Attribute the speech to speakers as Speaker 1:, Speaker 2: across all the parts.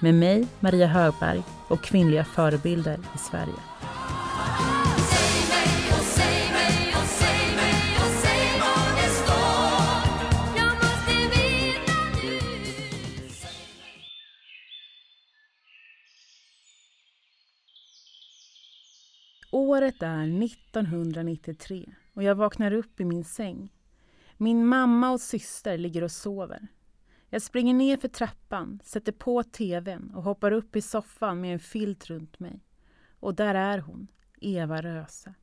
Speaker 1: med mig, Maria Högberg och kvinnliga förebilder i Sverige. Året är 1993 och jag vaknar upp i min säng. Min mamma och syster ligger och sover. Jag springer ner för trappan, sätter på tvn och hoppar upp i soffan med en filt runt mig. Och där är hon, Eva Röse.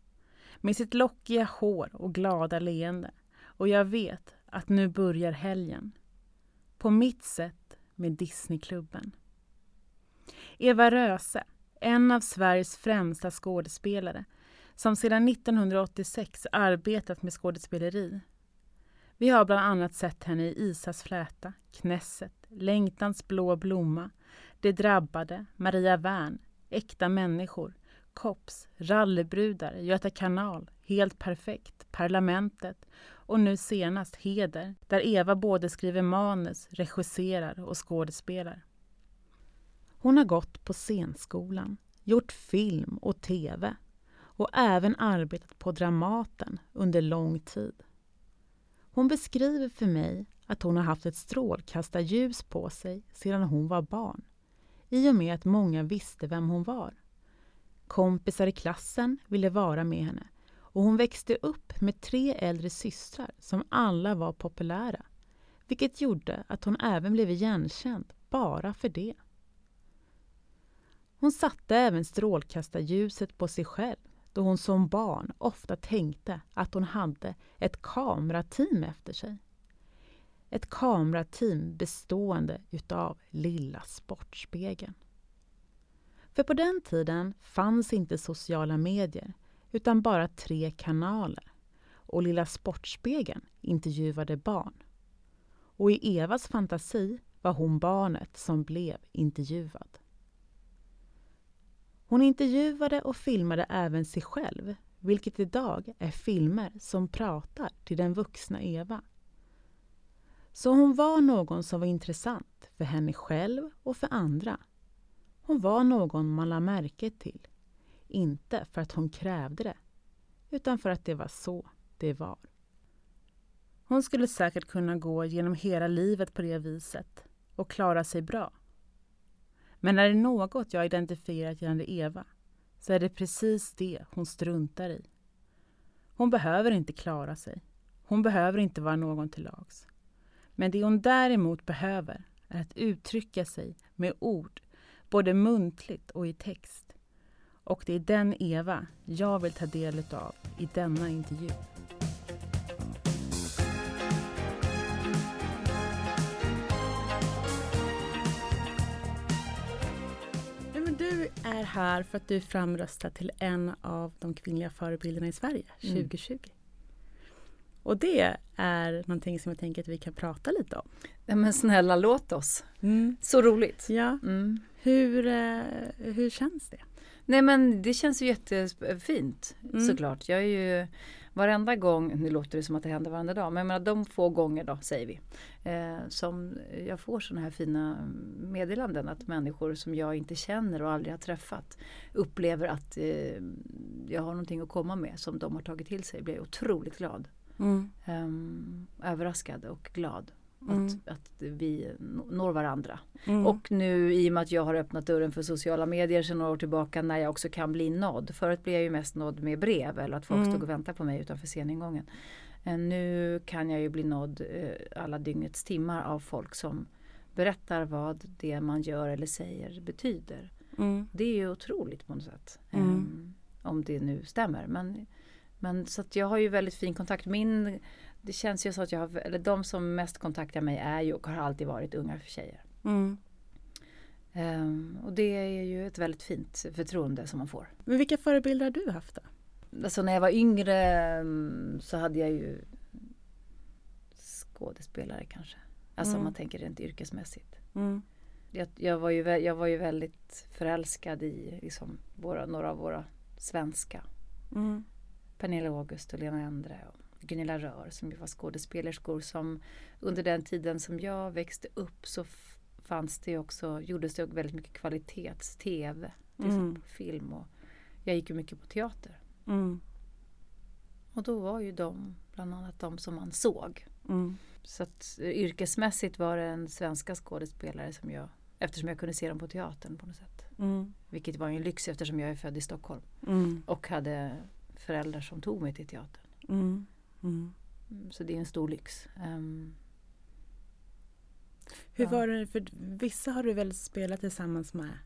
Speaker 1: Med sitt lockiga hår och glada leende. Och jag vet att nu börjar helgen. På mitt sätt med Disneyklubben. Eva Röse, en av Sveriges främsta skådespelare som sedan 1986 arbetat med skådespeleri. Vi har bland annat sett henne i Isas fläta, Knesset, Längtans blå blomma, De drabbade, Maria Wern, Äkta människor, Kops, Rallybrudar, Göta kanal, Helt perfekt, Parlamentet och nu senast Heder, där Eva både skriver manus, regisserar och skådespelar. Hon har gått på scenskolan, gjort film och tv och även arbetat på Dramaten under lång tid. Hon beskriver för mig att hon har haft ett strålkastarljus på sig sedan hon var barn i och med att många visste vem hon var. Kompisar i klassen ville vara med henne och hon växte upp med tre äldre systrar som alla var populära vilket gjorde att hon även blev igenkänd bara för det. Hon satte även strålkastarljuset på sig själv då hon som barn ofta tänkte att hon hade ett kamerateam efter sig. Ett kamerateam bestående utav Lilla Sportspegeln. För på den tiden fanns inte sociala medier utan bara tre kanaler och Lilla Sportspegeln intervjuade barn. Och i Evas fantasi var hon barnet som blev intervjuad. Hon intervjuade och filmade även sig själv, vilket idag är filmer som pratar till den vuxna Eva. Så hon var någon som var intressant för henne själv och för andra. Hon var någon man lade märke till. Inte för att hon krävde det, utan för att det var så det var. Hon skulle säkert kunna gå genom hela livet på det viset och klara sig bra. Men är det något jag identifierat gällande Eva så är det precis det hon struntar i. Hon behöver inte klara sig. Hon behöver inte vara någon till lags. Men det hon däremot behöver är att uttrycka sig med ord, både muntligt och i text. Och det är den Eva jag vill ta del av i denna intervju. Du är här för att du är framröstad till en av de kvinnliga förebilderna i Sverige 2020. Mm. Och det är någonting som jag tänker att vi kan prata lite om.
Speaker 2: Ja, men snälla låt oss. Mm. Så roligt.
Speaker 1: Ja. Mm. Hur, eh, hur känns det?
Speaker 2: Nej men det känns ju jättefint mm. såklart. Jag är ju varenda gång, nu låter det som att det händer varenda dag, men jag menar, de få gånger då säger vi. Eh, som jag får sådana här fina meddelanden att människor som jag inte känner och aldrig har träffat upplever att eh, jag har någonting att komma med som de har tagit till sig. blir jag otroligt glad. Mm. Eh, överraskad och glad. Mm. Att, att vi når varandra. Mm. Och nu i och med att jag har öppnat dörren för sociala medier sedan några år tillbaka när jag också kan bli nådd. Förut blev jag ju mest nådd med brev eller att folk mm. stod och väntade på mig utanför sceningången. Eh, nu kan jag ju bli nådd eh, alla dygnets timmar av folk som berättar vad det man gör eller säger betyder. Mm. Det är ju otroligt på något sätt. Um, om det nu stämmer. Men, men så att jag har ju väldigt fin kontakt. Min det känns ju så att jag har, eller de som mest kontaktar mig är ju och har alltid varit unga tjejer. Mm. Um, och det är ju ett väldigt fint förtroende som man får.
Speaker 1: Men vilka förebilder har du haft då?
Speaker 2: Alltså när jag var yngre mm, så hade jag ju skådespelare kanske. Alltså mm. om man tänker rent yrkesmässigt. Mm. Jag, jag, var ju, jag var ju väldigt förälskad i liksom våra, några av våra svenska. Mm. Pernilla August och Lena Endre och Gunilla Rör som ju var skådespelerskor som under den tiden som jag växte upp så fanns det också, gjordes det väldigt mycket kvalitets-tv, mm. film och jag gick ju mycket på teater. Mm. Och då var ju de bland annat de som man såg. Mm. Så att yrkesmässigt var det en svenska skådespelare som jag Eftersom jag kunde se dem på teatern på något sätt. Mm. Vilket var en lyx eftersom jag är född i Stockholm. Mm. Och hade föräldrar som tog mig till teatern. Mm. Mm. Så det är en stor lyx. Um,
Speaker 1: Hur ja. var det, för vissa har du väl spelat tillsammans med?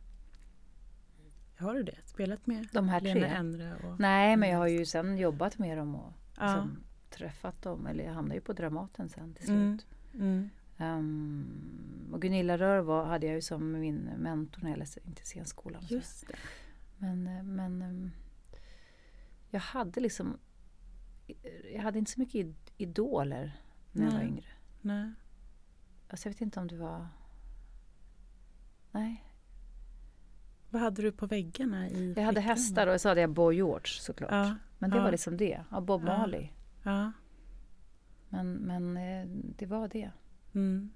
Speaker 1: Har du det? Spelat med
Speaker 2: De här
Speaker 1: Lena
Speaker 2: tre?
Speaker 1: Endre och
Speaker 2: Nej, men jag har ju sen jobbat med dem och ja. liksom, träffat dem. Eller jag hamnade ju på Dramaten sen till mm. slut. Mm. Um, och Gunilla Rör var, hade jag ju som min mentor när jag läste in till scenskolan.
Speaker 1: Just det.
Speaker 2: Men, eh, men um, jag hade liksom Jag hade inte så mycket idoler när Nej. jag var yngre.
Speaker 1: Nej.
Speaker 2: Alltså jag vet inte om det var Nej.
Speaker 1: Vad hade du på väggarna? i
Speaker 2: Jag hade hästar och så hade jag Boy George såklart. Ja. Men det
Speaker 1: ja.
Speaker 2: var liksom det. Ja, Bob Marley.
Speaker 1: Ja.
Speaker 2: Men, men eh, det var det. Mm.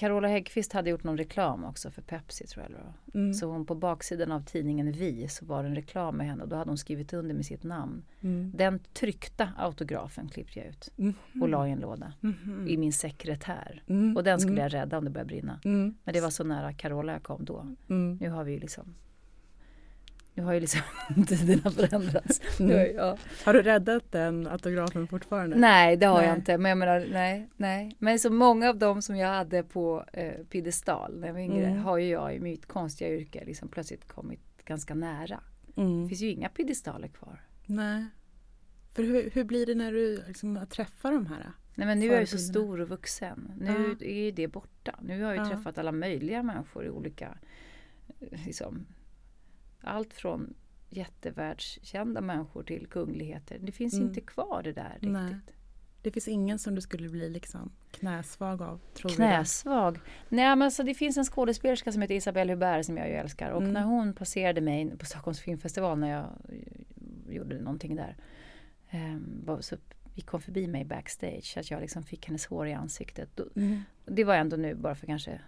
Speaker 2: Carola Häggkvist hade gjort någon reklam också för Pepsi tror jag mm. Så hon på baksidan av tidningen Vi så var det en reklam med henne och då hade hon skrivit under med sitt namn. Mm. Den tryckta autografen klippte jag ut mm. och la i en låda mm. i min sekretär. Mm. Och den skulle mm. jag rädda om det började brinna. Men det var så nära Carola jag kom då. Nu har vi liksom nu har ju liksom tiderna förändrats.
Speaker 1: Mm. Ja. Har du räddat den autografen fortfarande?
Speaker 2: Nej, det har nej. jag inte. Men jag menar, nej, nej. Men så många av dem som jag hade på eh, piedestal när jag var yngre mm. har ju jag i mitt konstiga yrke liksom plötsligt kommit ganska nära. Mm. Det finns ju inga piedestaler kvar.
Speaker 1: Nej. För hur, hur blir det när du liksom träffar de här?
Speaker 2: Nej men nu är jag ju så stor och vuxen. Nu ja. är det borta. Nu har jag ju ja. träffat alla möjliga människor i olika liksom, allt från jättevärldskända människor till kungligheter. Det finns mm. inte kvar det där riktigt. Nej.
Speaker 1: Det finns ingen som du skulle bli liksom knäsvag av? Tror
Speaker 2: knäsvag? Nej men alltså det finns en skådespelerska som heter Isabelle Hubert som jag ju älskar. Och mm. när hon passerade mig på Stockholms filmfestival när jag gjorde någonting där. Um, så gick hon förbi mig backstage. Att jag liksom fick hennes hår i ansiktet. Mm. Det var ändå nu bara för kanske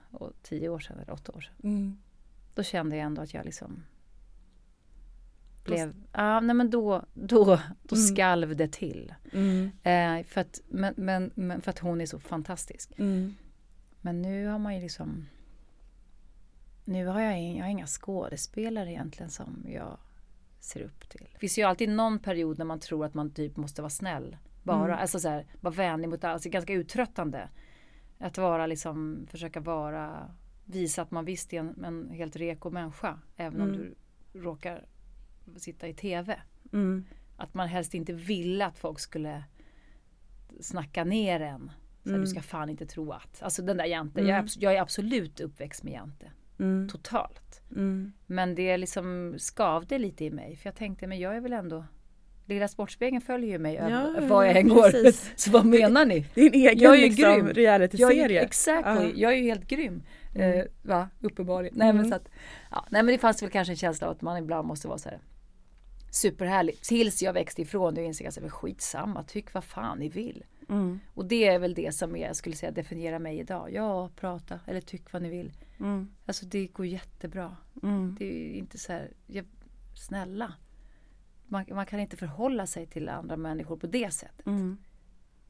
Speaker 2: tio år sedan eller åtta år sedan. Mm. Då kände jag ändå att jag liksom blev, ja nej men då, då, då mm. skalv det till. Mm. Eh, för, att, men, men, men, för att hon är så fantastisk. Mm. Men nu har man ju liksom Nu har jag, jag har inga skådespelare egentligen som jag ser upp till. Det finns ju alltid någon period när man tror att man typ måste vara snäll. Bara, mm. alltså så här, vara vänlig mot alla. Alltså ganska uttröttande. Att vara liksom, försöka vara, visa att man visst är en, en helt reko människa. Även om mm. du råkar sitta i tv. Mm. Att man helst inte ville att folk skulle snacka ner en. Så mm. Du ska fan inte tro att. Alltså den där jante. Mm. Jag, är, jag, är, absolut uppväxt med jante. Mm. Totalt. Mm. Men det liksom skavde lite i mig. För jag tänkte, men jag är väl ändå Lilla Sportspegeln följer ju mig ja, var jag än går. Så vad menar ni?
Speaker 1: Din egen jag är liksom, realityserie.
Speaker 2: Exakt, uh -huh. jag är ju helt grym. Mm. Uh, va? Uppenbarligen. Nej, men så att, ja, nej men det fanns väl kanske en känsla av att man ibland måste vara så här superhärligt. Tills jag växte ifrån det och insåg att var skitsamma, tyck vad fan ni vill. Mm. Och det är väl det som jag skulle säga definierar mig idag. Ja, prata eller tyck vad ni vill. Mm. Alltså det går jättebra. Mm. Det är inte så här, jag, snälla. Man, man, kan inte förhålla sig till andra människor på det sättet. Mm.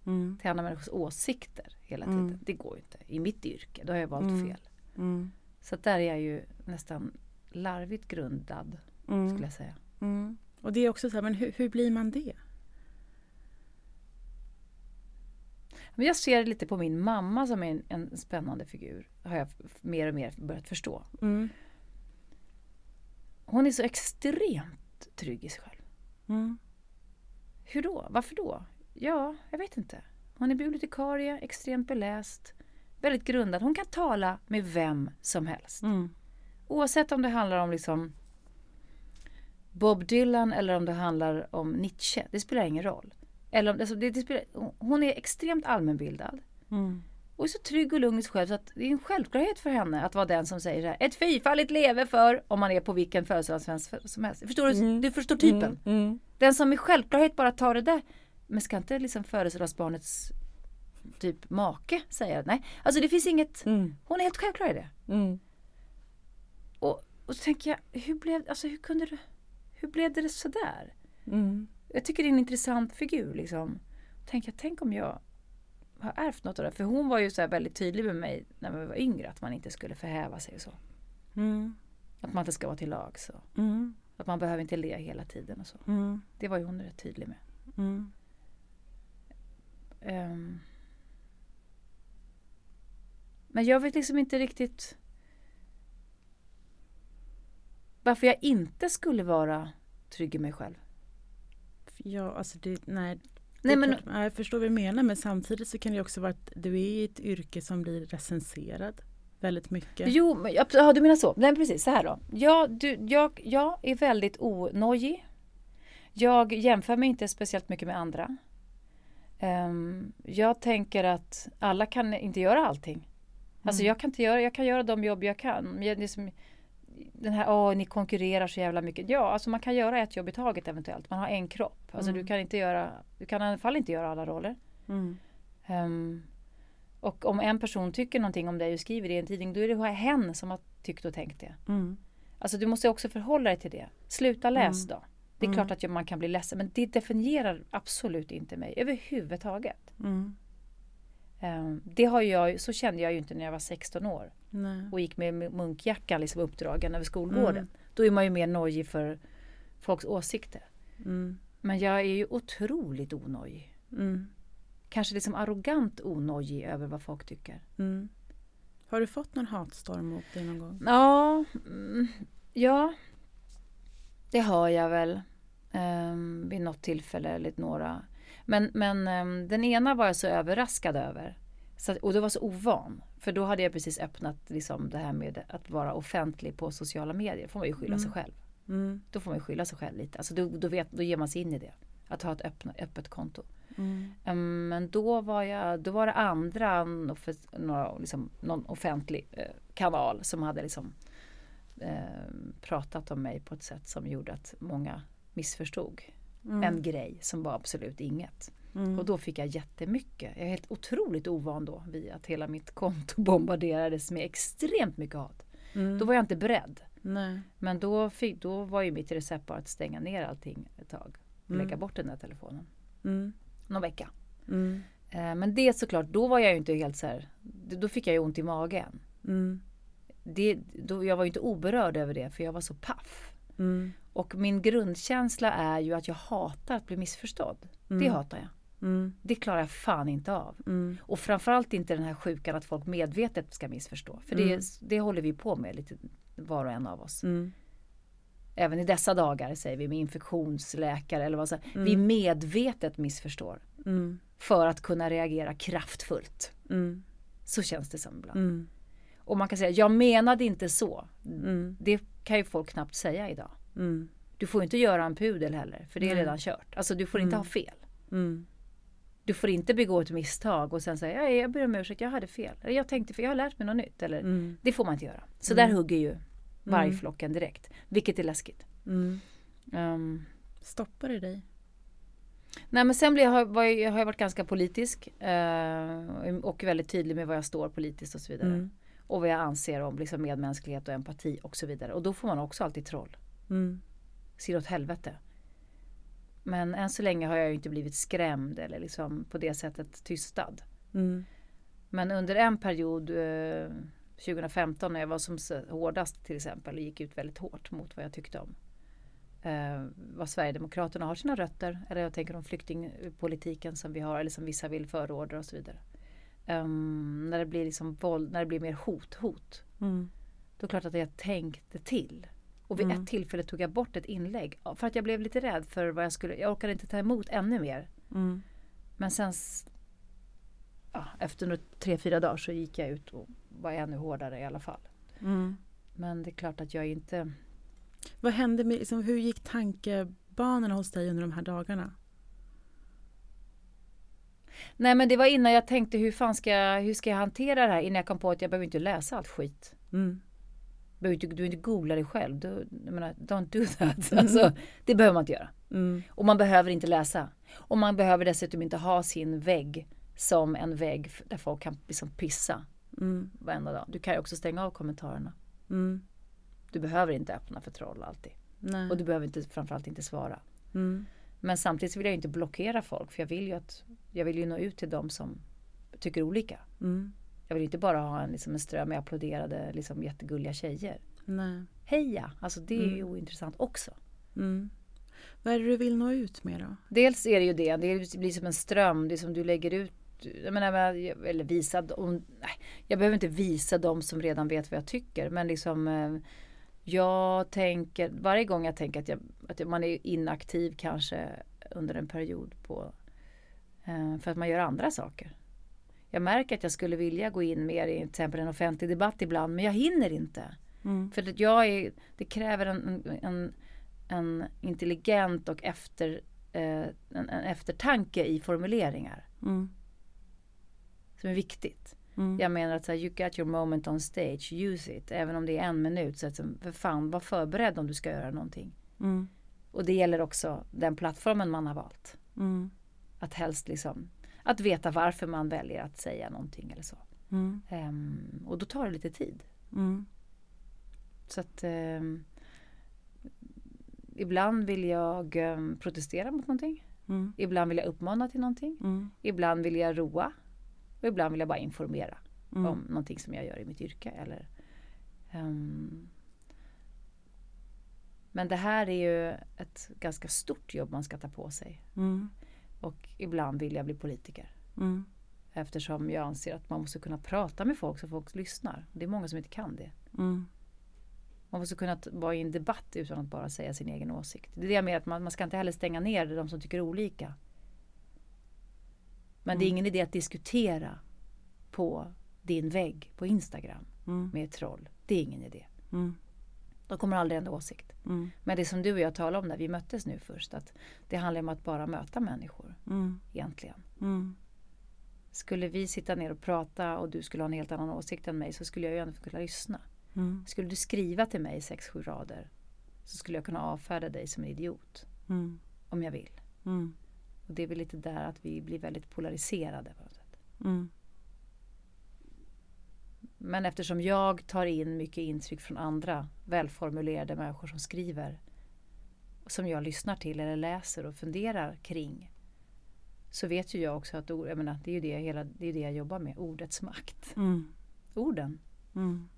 Speaker 2: Mm. Till andra människors åsikter hela tiden. Mm. Det går inte. I mitt yrke, då har jag valt fel. Så där är jag ju nästan larvigt grundad, skulle jag säga.
Speaker 1: Och det är också så här, men hur, hur blir man det?
Speaker 2: Men jag ser lite på min mamma som är en, en, spännande figur. Har jag mer och mer börjat förstå. Mm. Hon är så extremt trygg i sig själv. Mm. Hur då? Varför då? Ja, jag vet inte. Hon är bibliotekarie, extremt beläst, väldigt grundad. Hon kan tala med vem som helst.
Speaker 1: Mm.
Speaker 2: Oavsett om det handlar om liksom Bob Dylan eller om det handlar om Nietzsche. Det spelar ingen roll. Eller om, alltså det, det spelar, hon är extremt allmänbildad.
Speaker 1: Mm.
Speaker 2: Och är så trygg och lugn i sig själv så att det är en självklarhet för henne att vara den som säger så här. Ett fyrfaldigt leve för om man är på vilken födelsedagsfest som helst. Förstår du?
Speaker 1: Mm.
Speaker 2: Du förstår typen.
Speaker 1: Mm. Mm.
Speaker 2: Den som i självklarhet bara tar det där. Men ska inte liksom födelsedagsbarnets typ make säga det? Nej, alltså det finns inget.
Speaker 1: Mm.
Speaker 2: Hon är helt självklar i det.
Speaker 1: Mm.
Speaker 2: Och, och så tänker jag, hur blev, alltså hur kunde du, hur blev det sådär?
Speaker 1: Mm.
Speaker 2: Jag tycker det är en intressant figur liksom. Jag, tänk om jag har ärvt något av det. För hon var ju så väldigt tydlig med mig när vi var yngre att man inte skulle förhäva sig och så.
Speaker 1: Mm.
Speaker 2: Att man inte ska vara till lag så.
Speaker 1: Mm.
Speaker 2: Att man behöver inte le hela tiden och så.
Speaker 1: Mm.
Speaker 2: Det var ju hon rätt tydlig med. Ehm. Men jag vet liksom inte riktigt varför jag inte skulle vara trygg i mig själv.
Speaker 1: Ja, alltså det, nej.
Speaker 2: Nej, men,
Speaker 1: klart, ja, jag förstår vad du menar men samtidigt så kan det också vara att du är i ett yrke som blir recenserad väldigt mycket.
Speaker 2: Jo, men, ja, ja, du menar så. Nej, precis. Så här då. Jag, du, jag, jag är väldigt onojig. Jag jämför mig inte speciellt mycket med andra. Ehm, jag tänker att alla kan inte göra allting. Alltså
Speaker 1: Mm.
Speaker 2: jag kan inte göra, jag kan göra de jobb jag kan. Jag, liksom, den här, åh ni konkurrerar så jävla mycket. Ja, alltså man kan göra ett jobb i taget eventuellt. Man har en kropp. Alltså
Speaker 1: Mm.
Speaker 2: du kan inte göra, du kan i alla fall inte göra alla roller.
Speaker 1: Mm.
Speaker 2: Ehm, och om en person tycker någonting om dig och skriver det i en tidning, då är det hen som har tyckt och tänkt det.
Speaker 1: Mm.
Speaker 2: Alltså du måste också förhålla dig till det. Sluta läs
Speaker 1: Mm.
Speaker 2: då. Det är
Speaker 1: Mm.
Speaker 2: klart att man kan bli ledsen, men det definierar absolut inte mig överhuvudtaget.
Speaker 1: Mm.
Speaker 2: Ehm, det har jag, så kände jag ju inte när jag var 16 år
Speaker 1: Nej.
Speaker 2: och gick med munkjackan liksom uppdragen över skolgården.
Speaker 1: Mm.
Speaker 2: Då är man ju mer nojig för folks åsikter.
Speaker 1: Mm.
Speaker 2: Men jag är ju otroligt onojig.
Speaker 1: Mm.
Speaker 2: Kanske liksom arrogant onojig över vad folk tycker.
Speaker 1: Mm. Har du fått någon hatstorm mot dig någon gång?
Speaker 2: Ja, mm, ja det har jag väl um, vid något tillfälle eller några. Men, men ehm, den ena var jag så överraskad över. Så, och det var så ovan. För då hade jag precis öppnat liksom, det här med att vara offentlig på sociala medier. får man ju skylla sig
Speaker 1: Mm.
Speaker 2: själv.
Speaker 1: Mm.
Speaker 2: Då får man ju skylla sig själv lite. Alltså då, då, vet, då ger man sig in i det. Att ha ett öppna, öppet konto.
Speaker 1: Mm.
Speaker 2: Ehm, Men då var, jag, då var det andra, några, liksom, någon offentlig eh, kanal som hade liksom, eh, pratat om mig på ett sätt som gjorde att många missförstod
Speaker 1: Mm.
Speaker 2: en grej som var absolut inget.
Speaker 1: Mm.
Speaker 2: Och då fick jag jättemycket. Jag är helt otroligt ovan då vid att hela mitt konto bombarderades med extremt mycket hat.
Speaker 1: Mm.
Speaker 2: Då var jag inte beredd.
Speaker 1: Nej.
Speaker 2: Men då, fick, då var ju mitt recept bara att stänga ner allting ett tag. Och
Speaker 1: Mm.
Speaker 2: lägga bort den där telefonen.
Speaker 1: Mm.
Speaker 2: Någon vecka.
Speaker 1: Mm.
Speaker 2: Eh, Men det såklart, då var jag ju inte helt så här, då fick jag ju ont i magen.
Speaker 1: Mm.
Speaker 2: Det, då, jag var ju inte oberörd över det för jag var så paff.
Speaker 1: Mm.
Speaker 2: Och min grundkänsla är ju att jag hatar att bli missförstådd. Det
Speaker 1: Mm.
Speaker 2: hatar jag.
Speaker 1: Mm.
Speaker 2: Det klarar jag fan inte av.
Speaker 1: Mm.
Speaker 2: Och framförallt inte den här sjukan att folk medvetet ska missförstå. För det,
Speaker 1: Mm.
Speaker 2: det håller vi på med lite var och en av oss.
Speaker 1: Mm.
Speaker 2: Även i dessa dagar säger vi med infektionsläkare eller vad så.
Speaker 1: Mm.
Speaker 2: Vi medvetet missförstår. För att kunna reagera kraftfullt. Så känns det som ibland. Och man kan säga, jag menade inte så. Det kan ju folk knappt säga idag.
Speaker 1: Mm.
Speaker 2: Du får inte göra en pudel heller, för det är redan kört. Alltså du får inte
Speaker 1: Mm.
Speaker 2: ha fel.
Speaker 1: Mm.
Speaker 2: Du får inte begå ett misstag och sen säga, "Ja, jag ber om ursäkt, jag hade fel. Eller jag tänkte, för jag har lärt mig något nytt. Eller,
Speaker 1: Mm.
Speaker 2: Det får man inte göra. Så
Speaker 1: Mm.
Speaker 2: där hugger ju vargflocken direkt. Vilket är läskigt.
Speaker 1: Mm.
Speaker 2: Um,
Speaker 1: Stoppar det dig?
Speaker 2: nej men sen blir jag, var jag, har jag varit ganska politisk. eh, och väldigt tydlig med var jag står politiskt och så vidare.
Speaker 1: Mm.
Speaker 2: Och vad jag anser om liksom, medmänsklighet och empati och så vidare. Och då får man också alltid troll.
Speaker 1: Mm.
Speaker 2: ser åt helvete. Men än så länge har jag ju inte blivit skrämd eller liksom på det sättet tystad.
Speaker 1: Mm.
Speaker 2: Men under en period, eh, 2015 när jag var som hårdast till exempel och gick ut väldigt hårt mot vad jag tyckte om. Eh, vad Sverigedemokraterna har sina rötter, eller jag tänker om flyktingpolitiken som vi har eller som vissa vill förorda och så vidare. Ehm, när det blir liksom våld, när det blir mer hot, hot.
Speaker 1: Mm.
Speaker 2: Då är det klart att jag tänkte till. Och vid
Speaker 1: Mm.
Speaker 2: ett tillfälle tog jag bort ett inlägg. För att jag blev lite rädd för vad jag skulle, jag orkade inte ta emot ännu mer.
Speaker 1: Mm.
Speaker 2: Men sen ja, efter tre, fyra dagar så gick jag ut och var ännu hårdare i alla fall.
Speaker 1: Mm.
Speaker 2: Men det är klart att jag inte...
Speaker 1: Vad hände med, liksom, hur gick tankebanorna hos dig under de här dagarna?
Speaker 2: Nej men det var innan jag tänkte hur fan ska jag, hur ska jag hantera det här innan jag kom på att jag behöver inte läsa allt skit.
Speaker 1: Mm.
Speaker 2: Du behöver inte, du behöver inte googla dig själv. Du, jag menar, don't do that. Alltså, det behöver man inte göra.
Speaker 1: Mm.
Speaker 2: Och man behöver inte läsa. Och man behöver dessutom inte ha sin vägg som en vägg där folk kan liksom pissa
Speaker 1: Mm.
Speaker 2: varenda dag. Du kan ju också stänga av kommentarerna.
Speaker 1: Mm.
Speaker 2: Du behöver inte öppna för troll alltid.
Speaker 1: Nej.
Speaker 2: Och du behöver inte, framförallt inte svara.
Speaker 1: Mm.
Speaker 2: Men samtidigt vill jag inte blockera folk för jag vill ju att jag vill ju nå ut till dem som tycker olika.
Speaker 1: Mm.
Speaker 2: Jag vill inte bara ha en, liksom en ström med applåderade liksom jättegulliga tjejer.
Speaker 1: Nej.
Speaker 2: Heja! Alltså det är ju
Speaker 1: Mm.
Speaker 2: ointressant också.
Speaker 1: Mm. Vad är det du vill nå ut med då?
Speaker 2: Dels är det ju det, det blir som en ström, det är som du lägger ut jag menar, eller visa, nej, jag behöver inte visa dem som redan vet vad jag tycker men liksom eh, jag tänker, varje gång jag tänker att, jag, att man är inaktiv kanske under en period på eh, för att man gör andra saker. Jag märker att jag skulle vilja gå in mer i till exempel en offentlig debatt ibland men jag hinner inte.
Speaker 1: Mm.
Speaker 2: För att jag är, det kräver en, en, en intelligent och efter, eh, en, en eftertanke i formuleringar
Speaker 1: Mm.
Speaker 2: som är viktigt.
Speaker 1: Mm.
Speaker 2: Jag menar att så här, you got your moment on stage, use it. Även om det är en minut. Så att, för fan, var förberedd om du ska göra någonting.
Speaker 1: Mm.
Speaker 2: Och det gäller också den plattformen man har valt.
Speaker 1: Mm.
Speaker 2: Att helst liksom, att veta varför man väljer att säga någonting eller så.
Speaker 1: Mm.
Speaker 2: Ehm, och då tar det lite tid.
Speaker 1: Mm.
Speaker 2: Så att ehm, ibland vill jag ehm, protestera mot någonting.
Speaker 1: Mm.
Speaker 2: Ibland vill jag uppmana till någonting.
Speaker 1: Mm.
Speaker 2: Ibland vill jag roa. Och ibland vill jag bara informera
Speaker 1: Mm.
Speaker 2: om någonting som jag gör i mitt yrke. Eller, men det här är ju ett ganska stort jobb man ska ta på sig.
Speaker 1: Mm.
Speaker 2: Och ibland vill jag bli politiker.
Speaker 1: Mm.
Speaker 2: Eftersom jag anser att man måste kunna prata med folk så folk lyssnar. Det är många som inte kan det.
Speaker 1: Mm.
Speaker 2: Man måste kunna vara i en debatt utan att bara säga sin egen åsikt. Det är det jag menar att man, man ska inte heller stänga ner de som tycker olika. Men det är
Speaker 1: Mm.
Speaker 2: ingen idé att diskutera på din vägg på Instagram
Speaker 1: Mm.
Speaker 2: med ett troll. Det är ingen idé.
Speaker 1: Mm.
Speaker 2: De kommer aldrig ändra åsikt.
Speaker 1: Mm.
Speaker 2: Men det som du och jag talade om när vi möttes nu först, att det handlar om att bara möta människor
Speaker 1: Mm.
Speaker 2: egentligen.
Speaker 1: Mm.
Speaker 2: Skulle vi sitta ner och prata och du skulle ha en helt annan åsikt än mig så skulle jag ju ändå kunna lyssna.
Speaker 1: Mm.
Speaker 2: Skulle du skriva till mig sex, sju rader så skulle jag kunna avfärda dig som en idiot.
Speaker 1: Mm.
Speaker 2: Om jag vill.
Speaker 1: Mm.
Speaker 2: Och det är väl lite där att vi blir väldigt polariserade på något sätt. Men eftersom jag tar in mycket intryck från andra välformulerade människor som skriver som jag lyssnar till eller läser och funderar kring så vet ju jag också att ord- jag menar, det är ju det, hela, det, är det jag jobbar med, ordets makt.
Speaker 1: Mm.
Speaker 2: Orden.
Speaker 1: Mm.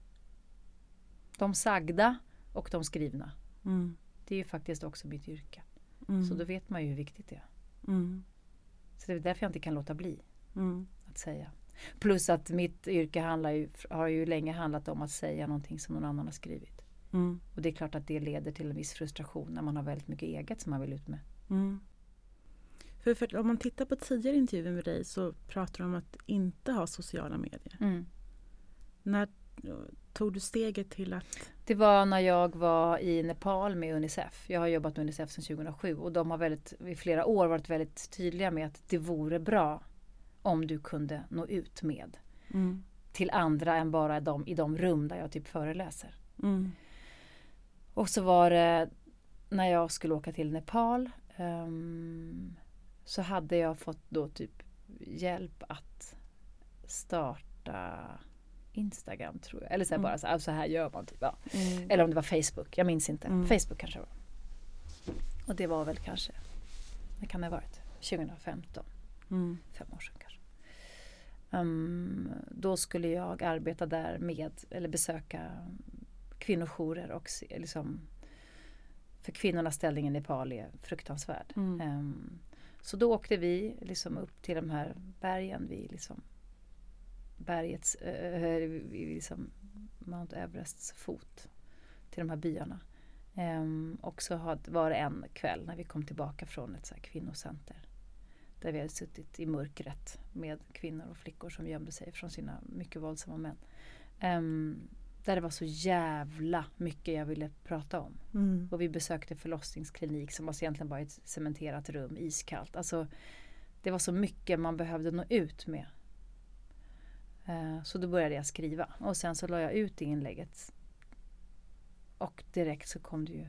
Speaker 2: De sagda och de skrivna.
Speaker 1: Mm.
Speaker 2: Det är ju faktiskt också mitt yrke.
Speaker 1: Mm.
Speaker 2: Så då vet man ju hur viktigt det är.
Speaker 1: Mm.
Speaker 2: Så det är därför jag inte kan låta bli
Speaker 1: Mm.
Speaker 2: att säga. Plus att mitt yrke handlar ju, har ju länge handlat om att säga någonting som någon annan har skrivit.
Speaker 1: Mm.
Speaker 2: Och det är klart att det leder till en viss frustration när man har väldigt mycket eget som man vill ut med.
Speaker 1: Mm. För, för om man tittar på tidigare intervjuer med dig så pratar du om att inte ha sociala medier. När tog du steget till att...
Speaker 2: Det var när jag var i Nepal med Unicef. Jag har jobbat med Unicef sedan 2007 och de har väldigt, i flera år varit väldigt tydliga med att det vore bra om du kunde nå ut med
Speaker 1: Mm.
Speaker 2: till andra än bara de, i de rum där jag typ föreläser.
Speaker 1: Mm.
Speaker 2: Och så var det när jag skulle åka till Nepal ehm, så hade jag fått då typ hjälp att starta Instagram tror jag. Eller så här
Speaker 1: Mm.
Speaker 2: bara så här, så här gör man typ. Ja.
Speaker 1: Mm.
Speaker 2: Eller om det var Facebook, jag minns inte.
Speaker 1: Mm.
Speaker 2: Facebook kanske var. Och det var väl kanske, det kan det ha varit, 2015,
Speaker 1: Mm.
Speaker 2: fem år sedan Ehm, då skulle jag arbeta där med, eller besöka kvinnojourer och se, liksom, för kvinnornas ställning i Nepal är fruktansvärd.
Speaker 1: Mm.
Speaker 2: Ehm, så då åkte vi liksom upp till de här bergen vid liksom bergets, äh, liksom Mount Everests fot till de här byarna. Ehm, och så var det en kväll när vi kom tillbaka från ett så kvinnocenter. Där vi hade suttit i mörkret med kvinnor och flickor som gömde sig från sina mycket våldsamma män. Um, där det var så jävla mycket jag ville prata om.
Speaker 1: Mm.
Speaker 2: Och vi besökte förlossningsklinik som var egentligen bara ett cementerat rum, iskallt. Alltså, det var så mycket man behövde nå ut med. Uh, så då började jag skriva och sen så la jag ut inlägget. Och direkt så kom det ju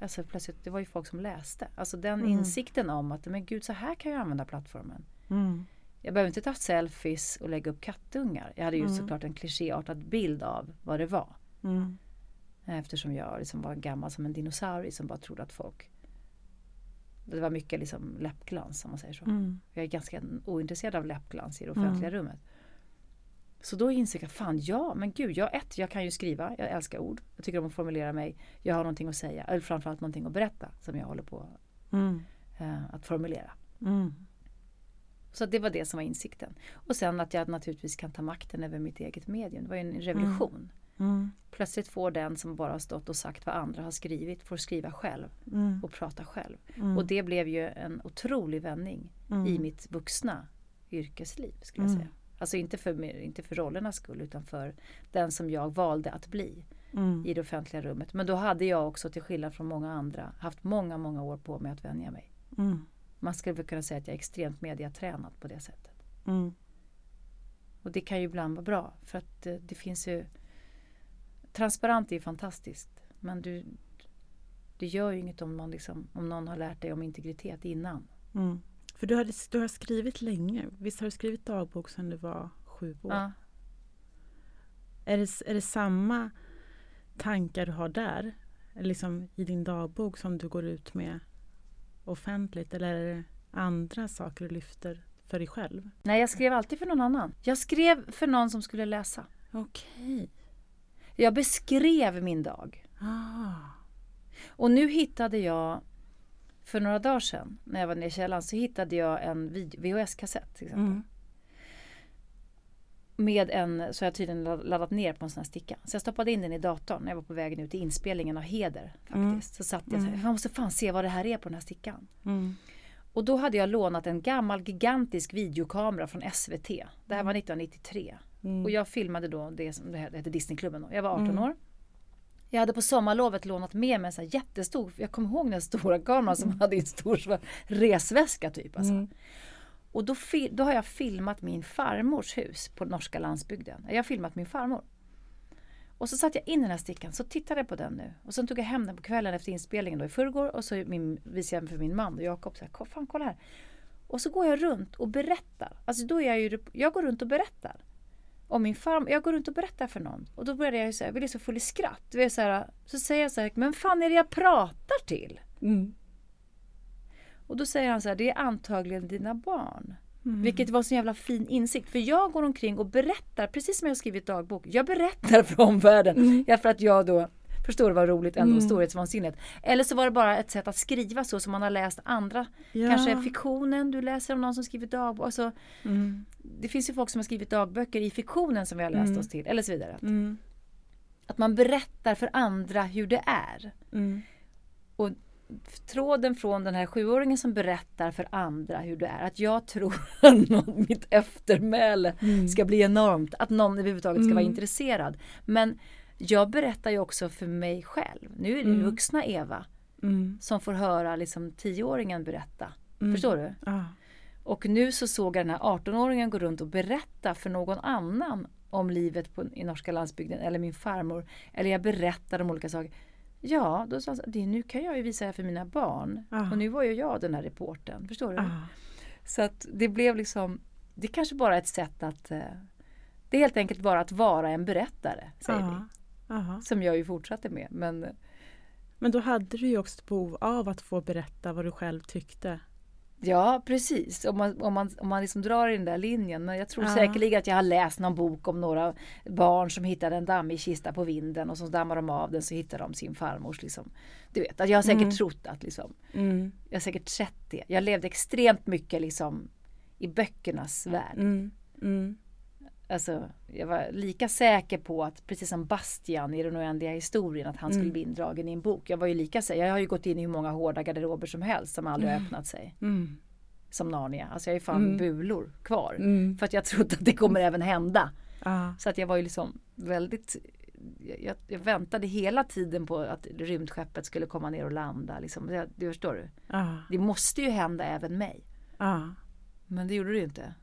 Speaker 2: Alltså plötsligt, det var ju folk som läste. Alltså den
Speaker 1: Mm.
Speaker 2: insikten om att men gud så här kan jag använda plattformen.
Speaker 1: Mm.
Speaker 2: Jag behöver inte ta selfies och lägga upp kattungar. Jag hade ju
Speaker 1: Mm.
Speaker 2: såklart en klichéartad bild av vad det var.
Speaker 1: Mm.
Speaker 2: Eftersom jag liksom var gammal som en dinosaurie som bara trodde att folk Det var mycket liksom läppglans om man säger så.
Speaker 1: Mm.
Speaker 2: Jag är ganska ointresserad av läppglans i det offentliga
Speaker 1: Mm.
Speaker 2: rummet. Så då insåg jag, fan ja, men gud, jag, ett, jag kan ju skriva, jag älskar ord. Jag tycker om att formulera mig. Jag har någonting att säga, eller framförallt någonting att berätta som jag håller på
Speaker 1: Mm.
Speaker 2: eh, att formulera.
Speaker 1: Mm.
Speaker 2: Så det var det som var insikten. Och sen att jag naturligtvis kan ta makten över mitt eget medium. Det var ju en revolution.
Speaker 1: Mm.
Speaker 2: Plötsligt får den som bara har stått och sagt vad andra har skrivit, får skriva själv
Speaker 1: Mm.
Speaker 2: och prata själv.
Speaker 1: Mm.
Speaker 2: Och det blev ju en otrolig vändning
Speaker 1: Mm.
Speaker 2: i mitt vuxna yrkesliv. skulle jag
Speaker 1: Mm.
Speaker 2: säga. Alltså inte för, inte för rollernas skull utan för den som jag valde att bli
Speaker 1: Mm.
Speaker 2: i det offentliga rummet. Men då hade jag också till skillnad från många andra haft många, många år på mig att vänja mig.
Speaker 1: Mm.
Speaker 2: Man skulle väl kunna säga att jag är extremt mediatränad på det sättet.
Speaker 1: Mm.
Speaker 2: Och det kan ju ibland vara bra för att eh, det finns ju Transparent är fantastiskt men du Det gör ju inget om någon, liksom, om någon har lärt dig om integritet innan.
Speaker 1: För du har, du har skrivit länge. Visst har du skrivit dagbok sedan du var sju år?
Speaker 2: Ja.
Speaker 1: Är, det, är det samma tankar du har där? Liksom i din dagbok som du går ut med offentligt? Eller är det andra saker du lyfter för dig själv?
Speaker 2: Nej, jag skrev alltid för någon annan. Jag skrev för någon som skulle läsa.
Speaker 1: Okej.
Speaker 2: Jag beskrev min dag.
Speaker 1: Ah.
Speaker 2: Och nu hittade jag för några dagar sedan när jag var nere i källaren så hittade jag en VHS-kassett till exempel.
Speaker 1: Mm.
Speaker 2: Med en, så jag tydligen ladd- laddat ner på en sån här sticka. Så jag stoppade in den i datorn när jag var på väg ut till inspelningen av Heder. faktiskt.
Speaker 1: Mm.
Speaker 2: Så satt jag så här,
Speaker 1: Mm.
Speaker 2: jag måste fan se vad det här är på den här stickan.
Speaker 1: Mm.
Speaker 2: Och då hade jag lånat en gammal gigantisk videokamera från SVT. Det här var 1993.
Speaker 1: Mm.
Speaker 2: Och jag filmade då det som det hette Disneyklubben då. Jag var 18
Speaker 1: Mm.
Speaker 2: år. Jag hade på sommarlovet lånat med mig en jättestor, jag kommer ihåg den stora kameran som hade en stor resväska typ. Alltså.
Speaker 1: Mm.
Speaker 2: Och då, då har jag filmat min farmors hus på norska landsbygden. Jag har filmat min farmor. Och så satte jag in den här stickan, så tittade jag på den nu. Och sen tog jag hem den på kvällen efter inspelningen då i förrgår och så min, visade jag den för min man och Jakob. Så här, "Ko- Fan kolla här. Och så går jag runt och berättar. Alltså då är jag ju, jag går runt och berättar. Om min farmor, jag går runt och berättar för någon. Och då började jag säga, jag blev så full i skratt. Var så, här, så säger jag så här, men fan är det jag pratar till?
Speaker 1: Mm.
Speaker 2: Och då säger han så här, det är antagligen dina barn.
Speaker 1: Mm.
Speaker 2: Vilket var en så jävla fin insikt. För jag går omkring och berättar, precis som jag skrivit dagbok. Jag berättar för omvärlden.
Speaker 1: Mm.
Speaker 2: Ja, för att jag då förstår vad roligt ändå,
Speaker 1: Mm.
Speaker 2: storhetsvansinnigt. Eller så var det bara ett sätt att skriva så som man har läst andra.
Speaker 1: Ja.
Speaker 2: Kanske fiktionen, du läser om någon som skrivit dagbok. Alltså,
Speaker 1: Mm.
Speaker 2: det finns ju folk som har skrivit dagböcker i fiktionen som vi har läst
Speaker 1: Mm.
Speaker 2: oss till. Eller så vidare.
Speaker 1: Mm.
Speaker 2: Att man berättar för andra hur det är.
Speaker 1: Mm.
Speaker 2: Och tråden från den här sjuåringen som berättar för andra hur det är. Att jag tror att någon, mitt eftermäle
Speaker 1: Mm.
Speaker 2: ska bli enormt. Att någon överhuvudtaget ska vara
Speaker 1: Mm.
Speaker 2: intresserad. Men jag berättar ju också för mig själv. Nu är det
Speaker 1: Mm.
Speaker 2: vuxna Eva
Speaker 1: Mm.
Speaker 2: som får höra liksom tioåringen berätta.
Speaker 1: Mm.
Speaker 2: Förstår du?
Speaker 1: Ja.
Speaker 2: Och nu så såg jag den här 18-åringen gå runt och berätta för någon annan om livet på, i norska landsbygden eller min farmor. Eller jag berättar om olika saker. Ja, då sa han det, nu kan jag ju visa det här för mina barn.
Speaker 1: Ja.
Speaker 2: Och nu var ju jag den här reporten. Förstår du?
Speaker 1: Ja.
Speaker 2: Så att det blev liksom, det kanske bara är ett sätt att eh, det är helt enkelt bara att vara en berättare, säger
Speaker 1: Ja.
Speaker 2: Vi. Som jag ju fortsatte med. Men
Speaker 1: Men då hade du ju också ett behov av att få berätta vad du själv tyckte.
Speaker 2: Ja, precis. Om man, om man, om man liksom drar i den där linjen. Men jag tror
Speaker 1: Ja.
Speaker 2: säkerligen att jag har läst någon bok om några barn som hittade en dammig kista på vinden och så dammar de av den så hittar de sin farmors. Liksom. Du vet, att jag har säkert
Speaker 1: Mm.
Speaker 2: trott att liksom,
Speaker 1: Mm.
Speaker 2: jag har säkert sett det. Jag levde extremt mycket liksom i böckernas värld.
Speaker 1: Mm. Mm.
Speaker 2: Alltså, jag var lika säker på att, precis som Bastian i den oändliga historien, att han skulle
Speaker 1: Mm.
Speaker 2: bli indragen i en bok. Jag var ju lika säker. Jag har ju gått in i hur många hårda garderober som helst som aldrig har
Speaker 1: Mm.
Speaker 2: öppnat sig.
Speaker 1: Mm.
Speaker 2: som Narnia. Alltså jag är fan
Speaker 1: Mm.
Speaker 2: bulor kvar.
Speaker 1: Mm.
Speaker 2: För att jag trodde att det kommer även hända.
Speaker 1: Ja.
Speaker 2: Så att jag var ju liksom väldigt jag, jag väntade hela tiden på att rymdskeppet skulle komma ner och landa. Liksom. Det, det förstår du?
Speaker 1: Ja.
Speaker 2: Det måste ju hända även mig.
Speaker 1: Ja.
Speaker 2: Men det gjorde det ju inte.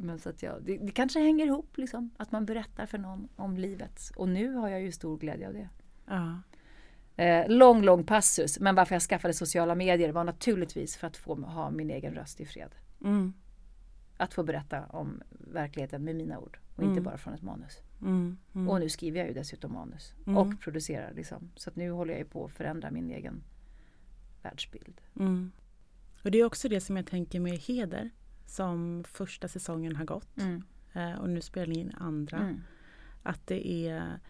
Speaker 2: Men så att jag, det, det kanske hänger ihop liksom. Att man berättar för någon om livet. Och nu har jag ju stor glädje av det.
Speaker 1: Ja.
Speaker 2: Eh, lång, lång passus. Men varför jag skaffade sociala medier var naturligtvis för att få ha min egen röst i fred.
Speaker 1: Mm.
Speaker 2: Att få berätta om verkligheten med mina ord. Och
Speaker 1: Mm.
Speaker 2: inte bara från ett manus.
Speaker 1: Mm. Mm.
Speaker 2: Och nu skriver jag ju dessutom manus.
Speaker 1: Mm.
Speaker 2: Och producerar liksom. Så att nu håller jag ju på att förändra min egen världsbild.
Speaker 1: Mm. Och det är också det som jag tänker med Heder som första säsongen har gått
Speaker 2: Mm.
Speaker 1: eh, och nu spelar ni in andra.
Speaker 2: Mm.
Speaker 1: Att det är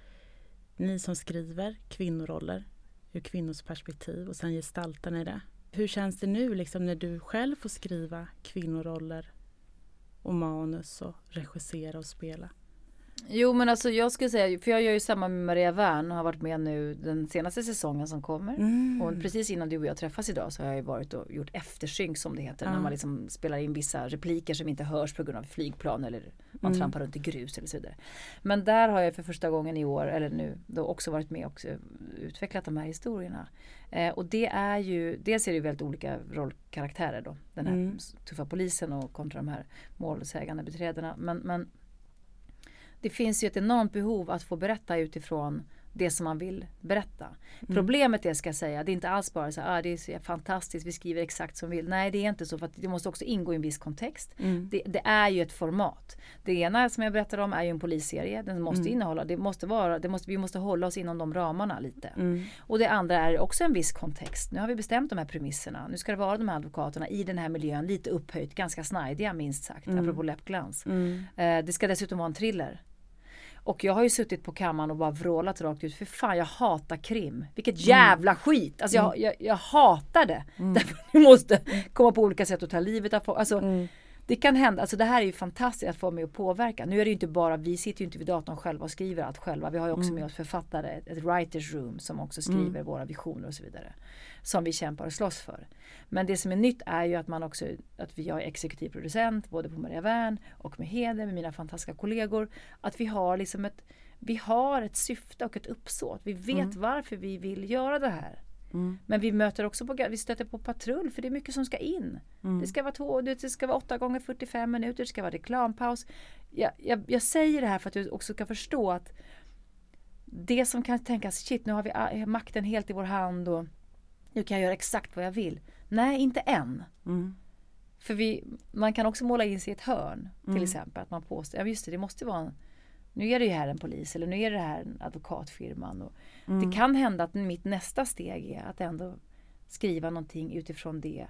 Speaker 1: ni som skriver kvinnoroller ur kvinnors perspektiv och sen gestaltar ni det. Hur känns det nu liksom när du själv får skriva kvinnoroller och manus och regissera och spela?
Speaker 2: Jo men alltså jag skulle säga, för jag gör ju samma med Maria Wern och har varit med nu den senaste säsongen som kommer.
Speaker 1: Mm.
Speaker 2: Och precis innan du och jag träffas idag så har jag ju varit och gjort eftersynk som det heter.
Speaker 1: Ja.
Speaker 2: När man liksom spelar in vissa repliker som inte hörs på grund av flygplan eller man
Speaker 1: Mm.
Speaker 2: trampar runt i grus eller så vidare. Men där har jag för första gången i år, eller nu, då också varit med och utvecklat de här historierna. Eh, och det är ju, dels är det ju väldigt olika rollkaraktärer då. Den här
Speaker 1: Mm.
Speaker 2: tuffa polisen och kontra de här målsägande beträdena. Men, men det finns ju ett enormt behov att få berätta utifrån det som man vill berätta.
Speaker 1: Mm.
Speaker 2: Problemet är, ska jag säga, det är inte alls bara så här, ah, det är fantastiskt, vi skriver exakt som vi vill. Nej, det är inte så för det måste också ingå i en viss kontext.
Speaker 1: Mm.
Speaker 2: Det, det är ju ett format. Det ena som jag berättade om är ju en polisserie. Den måste
Speaker 1: Mm.
Speaker 2: innehålla, det måste vara, det måste, vi måste hålla oss inom de ramarna lite.
Speaker 1: Mm.
Speaker 2: Och det andra är också en viss kontext. Nu har vi bestämt de här premisserna. Nu ska det vara de här advokaterna i den här miljön, lite upphöjt, ganska snajdiga minst sagt,
Speaker 1: Mm.
Speaker 2: apropå läppglans.
Speaker 1: Mm.
Speaker 2: Eh, det ska dessutom vara en thriller. Och jag har ju suttit på kammaren och bara vrålat rakt ut. För fan jag hatar krim. Vilket jävla skit. Alltså jag, jag, jag hatar det. Därför vi måste komma på olika sätt att ta livet av folk. Alltså,
Speaker 1: Mm.
Speaker 2: Det kan hända. Alltså det här är ju fantastiskt att få med och påverka. Nu är det ju inte bara, vi sitter ju inte vid datorn själva och skriver allt själva. Vi har ju också med oss författare, ett, ett writers room som också skriver våra visioner och så vidare. Som vi kämpar och slåss för. Men det som är nytt är ju att man också, att vi har exekutiv producent både på Maria Wern och med Heder med mina fantastiska kollegor. Att vi har liksom ett, vi har ett syfte och ett uppsåt. Vi vet varför vi vill göra det här.
Speaker 1: Mm.
Speaker 2: Men vi möter också på, vi stöter på patrull för det är mycket som ska in.
Speaker 1: Mm.
Speaker 2: Det ska vara två, det ska vara 8 gånger 45 minuter, det ska vara reklampaus. Jag, jag, jag säger det här för att du också ska förstå att det som kan tänkas, shit nu har vi ah, makten helt i vår hand och nu kan jag göra exakt vad jag vill. Nej, inte än.
Speaker 1: Mm.
Speaker 2: För vi, man kan också måla in sig i ett hörn till
Speaker 1: Mm.
Speaker 2: exempel. Att man påstår, ja just det, det måste vara en, nu är det ju här en polis eller nu är det här en advokatfirman. Och
Speaker 1: Mm.
Speaker 2: Det kan hända att mitt nästa steg är att ändå skriva någonting utifrån det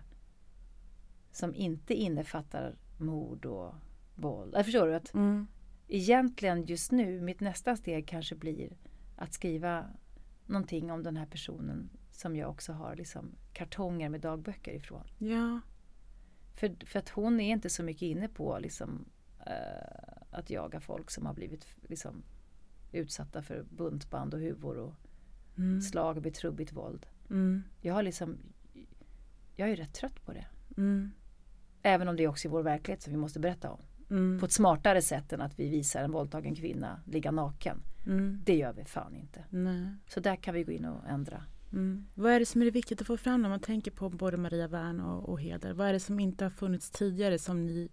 Speaker 2: som inte innefattar mord och våld. Jag förstår du? Att
Speaker 1: Mm.
Speaker 2: egentligen just nu, mitt nästa steg kanske blir att skriva någonting om den här personen som jag också har liksom kartonger med dagböcker ifrån.
Speaker 1: Ja.
Speaker 2: För, för att hon är inte så mycket inne på liksom, att jaga folk som har blivit liksom, utsatta för buntband och huvor och
Speaker 1: Mm.
Speaker 2: slag och betrubbigt våld.
Speaker 1: Mm.
Speaker 2: Jag har liksom, jag är rätt trött på det.
Speaker 1: Mm.
Speaker 2: Även om det är också är vår verklighet som vi måste berätta om.
Speaker 1: Mm.
Speaker 2: På ett smartare sätt än att vi visar en våldtagen kvinna ligga naken.
Speaker 1: Mm.
Speaker 2: Det gör vi fan inte.
Speaker 1: Nej.
Speaker 2: Så där kan vi gå in och ändra.
Speaker 1: Mm. Vad är det som är viktigt att få fram när man tänker på både Maria Wern och, och Heder? Vad är det som inte har funnits tidigare som ni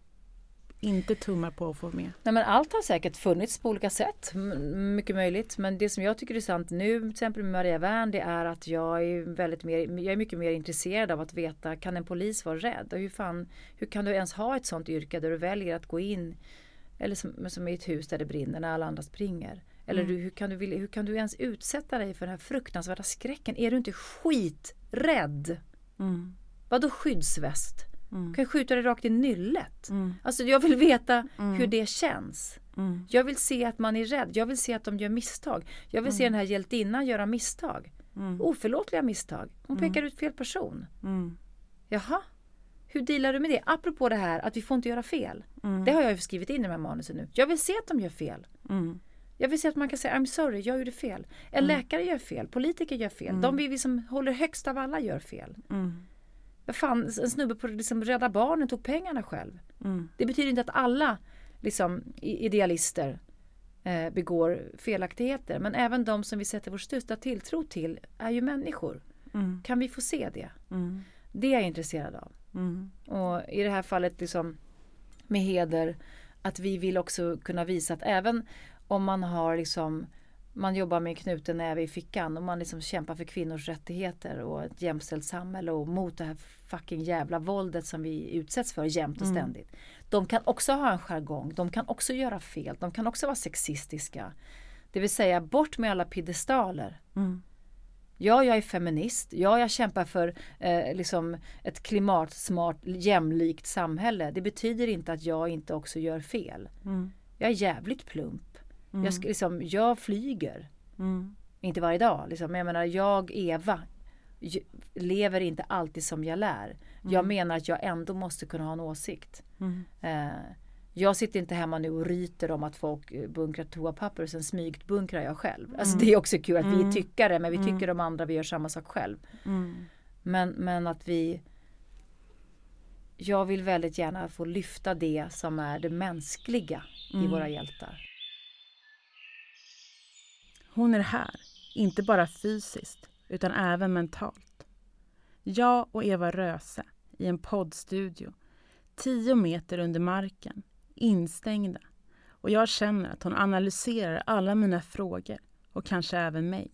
Speaker 1: inte tummar på att få med?
Speaker 2: Nej, men allt har säkert funnits på olika sätt. Mycket möjligt. Men det som jag tycker är sant nu till exempel med Maria Wern det är att jag är, väldigt mer, jag är mycket mer intresserad av att veta kan en polis vara rädd? Och hur, fan, hur kan du ens ha ett sånt yrke där du väljer att gå in eller som, som i ett hus där det brinner när alla andra springer? Eller
Speaker 1: Mm.
Speaker 2: du, hur, kan du, hur kan du ens utsätta dig för den här fruktansvärda skräcken? Är du inte skiträdd?
Speaker 1: Mm.
Speaker 2: Vadå skyddsväst?
Speaker 1: Mm.
Speaker 2: Kan jag skjuta dig rakt i nyllet?
Speaker 1: Mm.
Speaker 2: Alltså jag vill veta
Speaker 1: Mm.
Speaker 2: hur det känns.
Speaker 1: Mm.
Speaker 2: Jag vill se att man är rädd. Jag vill se att de gör misstag. Jag vill se den här hjältinnan göra misstag.
Speaker 1: Mm.
Speaker 2: Oförlåtliga misstag. Hon pekar ut fel person.
Speaker 1: Mm.
Speaker 2: Jaha. Hur dealar du med det? Apropå det här att vi får inte göra fel.
Speaker 1: Mm.
Speaker 2: Det har jag ju skrivit in i de här manusen nu. Jag vill se att de gör fel.
Speaker 1: Mm.
Speaker 2: Jag vill se att man kan säga I'm sorry, jag gjorde fel. En läkare gör fel, politiker gör fel. De vi som håller högst av alla gör fel. Vad fan, en snubbe på liksom Rädda Barnen tog pengarna själv.
Speaker 1: Mm.
Speaker 2: Det betyder inte att alla liksom, idealister eh, begår felaktigheter. Men även de som vi sätter vår största tilltro till är ju människor.
Speaker 1: Mm.
Speaker 2: Kan vi få se det?
Speaker 1: Mm.
Speaker 2: Det är jag intresserad av.
Speaker 1: Mm.
Speaker 2: Och i det här fallet liksom med heder att vi vill också kunna visa att även om man har liksom man jobbar med knuten näve i fickan och man liksom kämpar för kvinnors rättigheter och ett jämställt samhälle och mot det här fucking jävla våldet som vi utsätts för jämt och
Speaker 1: Mm.
Speaker 2: ständigt. De kan också ha en jargong, de kan också göra fel, de kan också vara sexistiska. Det vill säga bort med alla piedestaler.
Speaker 1: Mm.
Speaker 2: Ja, jag är feminist. Ja, jag kämpar för eh, liksom ett klimatsmart, jämlikt samhälle. Det betyder inte att jag inte också gör fel.
Speaker 1: Mm.
Speaker 2: Jag är jävligt plump. Jag, ska, liksom, jag flyger.
Speaker 1: Mm.
Speaker 2: Inte varje dag. Liksom. Men jag menar, jag, Eva, lever inte alltid som jag lär. Jag menar att jag ändå måste kunna ha en åsikt.
Speaker 1: Mm.
Speaker 2: Eh, jag sitter inte hemma nu och ryter om att folk eh, bunkrar toapapper och sen smygt bunkrar jag själv. Alltså det är också kul att vi är tyckare men vi tycker de andra vi gör samma sak själv.
Speaker 1: Mm.
Speaker 2: Men, men att vi Jag vill väldigt gärna få lyfta det som är det mänskliga i våra hjältar.
Speaker 1: Hon är här, inte bara fysiskt, utan även mentalt. Jag och Eva Röse i en poddstudio, tio meter under marken, instängda. Och jag känner att hon analyserar alla mina frågor och kanske även mig.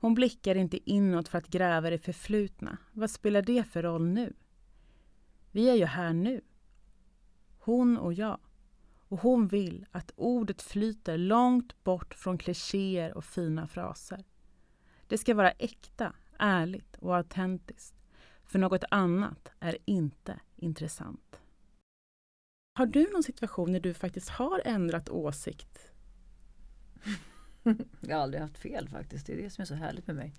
Speaker 1: Hon blickar inte inåt för att gräva i det förflutna. Vad spelar det för roll nu? Vi är ju här nu. Hon och jag. Och hon vill att ordet flyter långt bort från klichéer och fina fraser. Det ska vara äkta, ärligt och autentiskt. För något annat är inte intressant. Har du någon situation när du faktiskt har ändrat åsikt?
Speaker 2: Jag har aldrig haft fel faktiskt. Det är det som är så härligt med mig.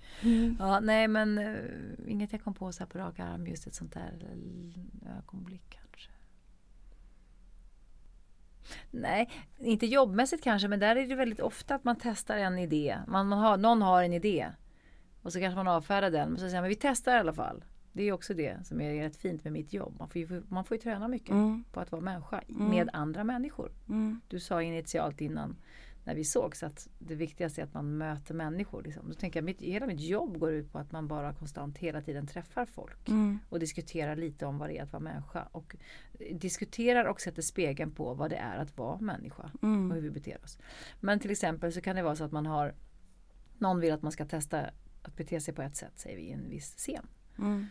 Speaker 2: Ja, nej men uh, inget jag kom på så här på rak arm. Just ett sånt där eh, ögonblick. Nej, inte jobbmässigt kanske men där är det väldigt ofta att man testar en idé. Man, man har, någon har en idé och så kanske man avfärdar den. Men så säger man vi testar i alla fall. Det är också det som är rätt fint med mitt jobb. Man får ju, man får ju träna mycket
Speaker 1: Mm.
Speaker 2: på att vara människa med andra människor.
Speaker 1: Mm.
Speaker 2: Du sa initialt innan när vi sågs att det viktigaste är att man möter människor. Liksom. Då tänker jag, mitt, hela mitt jobb går ut på att man bara konstant hela tiden träffar folk.
Speaker 1: Mm.
Speaker 2: Och diskuterar lite om vad det är att vara människa. Och diskuterar och sätter spegeln på vad det är att vara människa. Och
Speaker 1: Mm.
Speaker 2: hur vi beter oss. Men till exempel så kan det vara så att man har Någon vill att man ska testa att bete sig på ett sätt säger vi i en viss scen.
Speaker 1: Mm.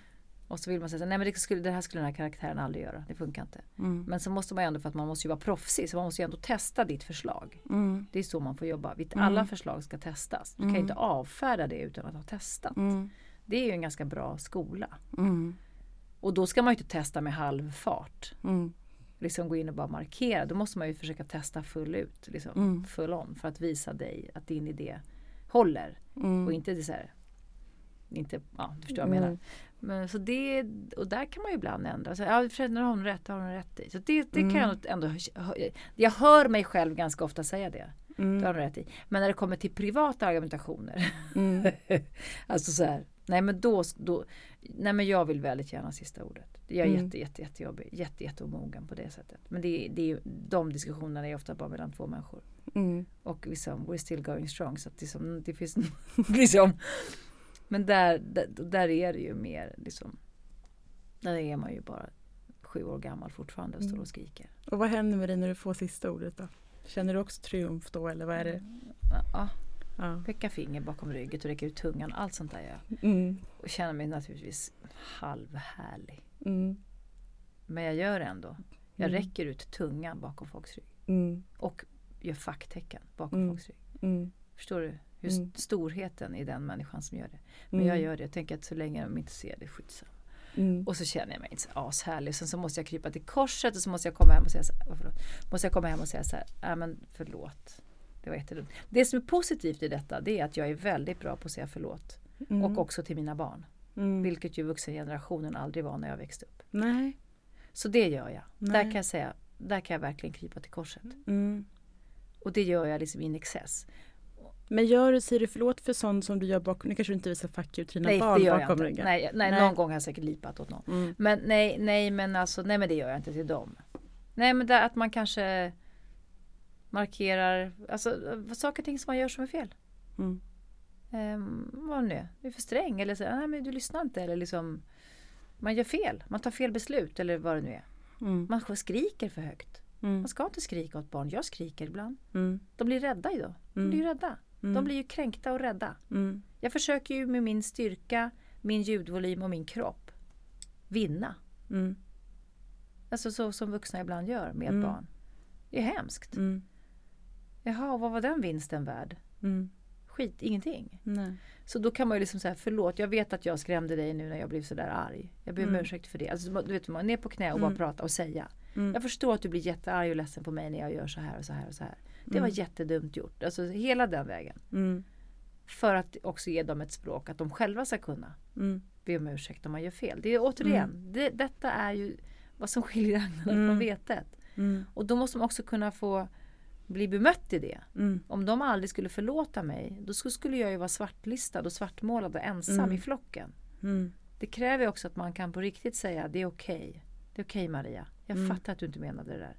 Speaker 2: Och så vill man säga så, nej men det, skulle, det här skulle den här karaktären aldrig göra. Det funkar inte.
Speaker 1: Mm.
Speaker 2: Men så måste man ju ändå för att man måste ju vara proffsig så man måste ju ändå testa ditt förslag.
Speaker 1: Mm.
Speaker 2: Det är så man får jobba.
Speaker 1: Mm.
Speaker 2: Alla förslag ska testas. Du kan ju inte avfärda det utan att ha testat.
Speaker 1: Mm.
Speaker 2: Det är ju en ganska bra skola.
Speaker 1: Mm.
Speaker 2: Och då ska man ju inte testa med halv fart.
Speaker 1: Mm.
Speaker 2: Liksom gå in och bara markera. Då måste man ju försöka testa full ut. Liksom,
Speaker 1: Mm.
Speaker 2: Full on. För att visa dig att din idé håller.
Speaker 1: Mm.
Speaker 2: Och inte det så här. Inte, ja du förstår vad jag menar. Men, så det, och där kan man ju ibland ändra. Så, ja, för har hon rätt, har hon rätt i. Så det, det kan jag nog ändå, jag hör mig själv ganska ofta säga det. Det har hon rätt i. Men när det kommer till privata argumentationer.
Speaker 1: Mm.
Speaker 2: alltså så här. Nej men då, då, nej men jag vill väldigt gärna sista ordet. Jag är
Speaker 1: Mm.
Speaker 2: jätte, jätte, jättejobbig, jätte, jätte omogen på det sättet. Men det, det de diskussionerna är ofta bara mellan två människor.
Speaker 1: Mm.
Speaker 2: Och liksom, we're still going strong. Så att det, som, det finns liksom. Men där, där, där är det ju mer liksom. Där är man ju bara sju år gammal fortfarande och står och skriker.
Speaker 1: Och vad händer med dig när du får sista ordet då? Känner du också triumf då eller vad är det?
Speaker 2: Ja,
Speaker 1: Ja.
Speaker 2: peka finger bakom ryggen och räcka ut tungan. Allt sånt där gör jag.
Speaker 1: Mm.
Speaker 2: Och känner mig naturligtvis halvhärlig.
Speaker 1: Mm.
Speaker 2: Men jag gör det ändå. Jag
Speaker 1: Mm.
Speaker 2: räcker ut tungan bakom folks rygg.
Speaker 1: Mm.
Speaker 2: Och gör facktecken bakom
Speaker 1: Mm.
Speaker 2: folks rygg.
Speaker 1: Mm.
Speaker 2: Förstår du? Hur
Speaker 1: Mm.
Speaker 2: storheten i den människan som gör det. Men
Speaker 1: Mm.
Speaker 2: jag gör det. Jag tänker att så länge de inte ser det, skitsamma.
Speaker 1: Mm.
Speaker 2: Och så känner jag mig inte så ashärlig. Sen så måste jag krypa till korset och så måste jag komma hem och säga så här, förlåt. Måste jag komma hem och säga så här, nej men förlåt. Det var jättedumt. Det som är positivt i detta det är att jag är väldigt bra på att säga förlåt.
Speaker 1: Mm.
Speaker 2: Och också till mina barn.
Speaker 1: Mm.
Speaker 2: Vilket ju vuxengenerationen aldrig var när jag växte upp.
Speaker 1: Nej.
Speaker 2: Så det gör jag.
Speaker 1: Nej.
Speaker 2: Där kan jag säga, där kan jag verkligen krypa till korset.
Speaker 1: Mm.
Speaker 2: Och det gör jag liksom in excess.
Speaker 1: Men gör, säger du förlåt för sånt som du gör bakom, nu kanske du inte visar fuck you till dina
Speaker 2: nej,
Speaker 1: barn
Speaker 2: det gör
Speaker 1: bakom
Speaker 2: jag inte.
Speaker 1: ryggen?
Speaker 2: Nej, nej,
Speaker 1: Nej.
Speaker 2: någon gång har jag säkert lipat åt någon.
Speaker 1: Mm.
Speaker 2: Men nej, nej, men alltså, nej men det gör jag inte till dem. Nej men det, att man kanske markerar, alltså saker och ting som man gör som är fel.
Speaker 1: Mm.
Speaker 2: Um, vad nu är, du är för sträng eller så, nej men du lyssnar inte eller liksom man gör fel, man tar fel beslut eller vad det nu är.
Speaker 1: Mm.
Speaker 2: Man skriker för högt.
Speaker 1: Mm.
Speaker 2: Man ska inte skrika åt barn, jag skriker ibland.
Speaker 1: Mm.
Speaker 2: De blir rädda idag. De
Speaker 1: Mm.
Speaker 2: blir ju rädda.
Speaker 1: Mm.
Speaker 2: De blir ju kränkta och rädda.
Speaker 1: Mm.
Speaker 2: Jag försöker ju med min styrka, min ljudvolym och min kropp vinna.
Speaker 1: Mm.
Speaker 2: Alltså så som vuxna ibland gör med
Speaker 1: Mm.
Speaker 2: barn. Det är hemskt.
Speaker 1: Mm.
Speaker 2: Jaha, vad var den vinsten värd?
Speaker 1: Mm.
Speaker 2: Skit, ingenting.
Speaker 1: Nej.
Speaker 2: Så då kan man ju liksom säga förlåt, jag vet att jag skrämde dig nu när jag blev sådär arg. Jag ber om
Speaker 1: Mm.
Speaker 2: ursäkt för det. Alltså, du vet, man är ner på knä och bara prata och säga. Jag förstår att du blir jättearg och ledsen på mig när jag gör så här och så här och så här. Det var
Speaker 1: Mm.
Speaker 2: jättedumt gjort. Alltså hela den vägen.
Speaker 1: Mm.
Speaker 2: För att också ge dem ett språk att de själva ska kunna
Speaker 1: Mm.
Speaker 2: be om ursäkt om man gör fel. Det är återigen,
Speaker 1: Mm.
Speaker 2: det, detta är ju vad som skiljer agnarna
Speaker 1: Mm.
Speaker 2: från vetet.
Speaker 1: Mm.
Speaker 2: Och då måste man också kunna få bli bemött i det.
Speaker 1: Mm.
Speaker 2: Om de aldrig skulle förlåta mig, då sk- skulle jag ju vara svartlistad och svartmålad och ensam i flocken. Det kräver också att man kan på riktigt säga det är okej. Det är okej Maria. Jag fattar att du inte menade det där.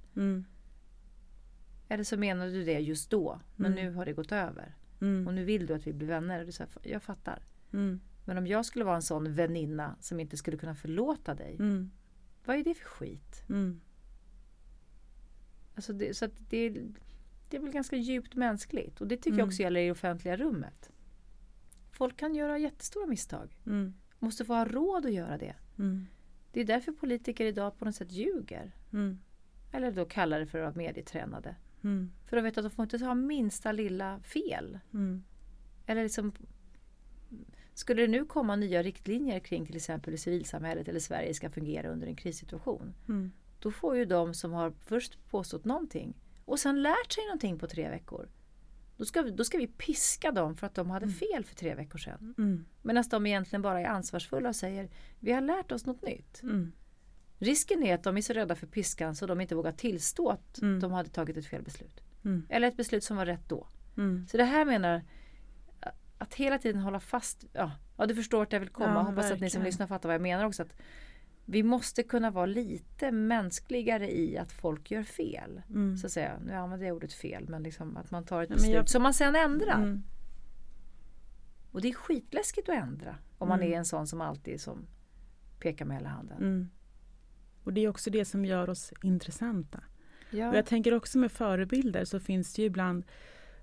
Speaker 2: Eller så menade du det just då, men
Speaker 1: Mm.
Speaker 2: nu har det gått över.
Speaker 1: Mm.
Speaker 2: Och nu vill du att vi blir vänner. Och du säger, jag fattar.
Speaker 1: Mm.
Speaker 2: Men om jag skulle vara en sån väninna som inte skulle kunna förlåta dig.
Speaker 1: Mm.
Speaker 2: Vad är det för skit?
Speaker 1: Mm.
Speaker 2: Alltså det, så det, det är väl ganska djupt mänskligt. Och det tycker jag
Speaker 1: Mm.
Speaker 2: också gäller i det offentliga rummet. Folk kan göra jättestora misstag. Måste få ha råd att göra det. Det är därför politiker idag på något sätt ljuger. Eller då kallar det för att vara medietränade.
Speaker 1: Mm.
Speaker 2: För de vet att de får inte ha minsta lilla fel.
Speaker 1: Mm.
Speaker 2: Eller liksom Skulle det nu komma nya riktlinjer kring till exempel hur civilsamhället eller Sverige ska fungera under en krissituation.
Speaker 1: Mm.
Speaker 2: Då får ju de som har först påstått någonting och sen lärt sig någonting på tre veckor. Då ska, vi, då ska vi piska dem för att de hade fel för tre veckor sedan.
Speaker 1: Mm.
Speaker 2: Medan de egentligen bara är ansvarsfulla och säger vi har lärt oss något nytt.
Speaker 1: Mm.
Speaker 2: Risken är att de är så rädda för piskan så de inte vågar tillstå att
Speaker 1: Mm.
Speaker 2: de hade tagit ett fel beslut.
Speaker 1: Mm.
Speaker 2: Eller ett beslut som var rätt då.
Speaker 1: Mm.
Speaker 2: Så det här menar att hela tiden hålla fast. Ja, ja du förstår att jag vill komma.
Speaker 1: Ja,
Speaker 2: Hoppas att ni som
Speaker 1: verkligen.
Speaker 2: lyssnar fattar vad jag menar också. Att vi måste kunna vara lite mänskligare i att folk gör fel.
Speaker 1: Mm.
Speaker 2: Så att säga. Nu använder jag ordet fel men liksom att man tar ett
Speaker 1: Ja,
Speaker 2: beslut
Speaker 1: jag-
Speaker 2: som man sen ändrar.
Speaker 1: Mm.
Speaker 2: Och det är skitläskigt att ändra. Om man
Speaker 1: Mm.
Speaker 2: är en sån som alltid som pekar med hela handen.
Speaker 1: Och det är också det som gör oss intressanta. Och
Speaker 2: Ja.
Speaker 1: jag tänker också med förebilder så finns det ju ibland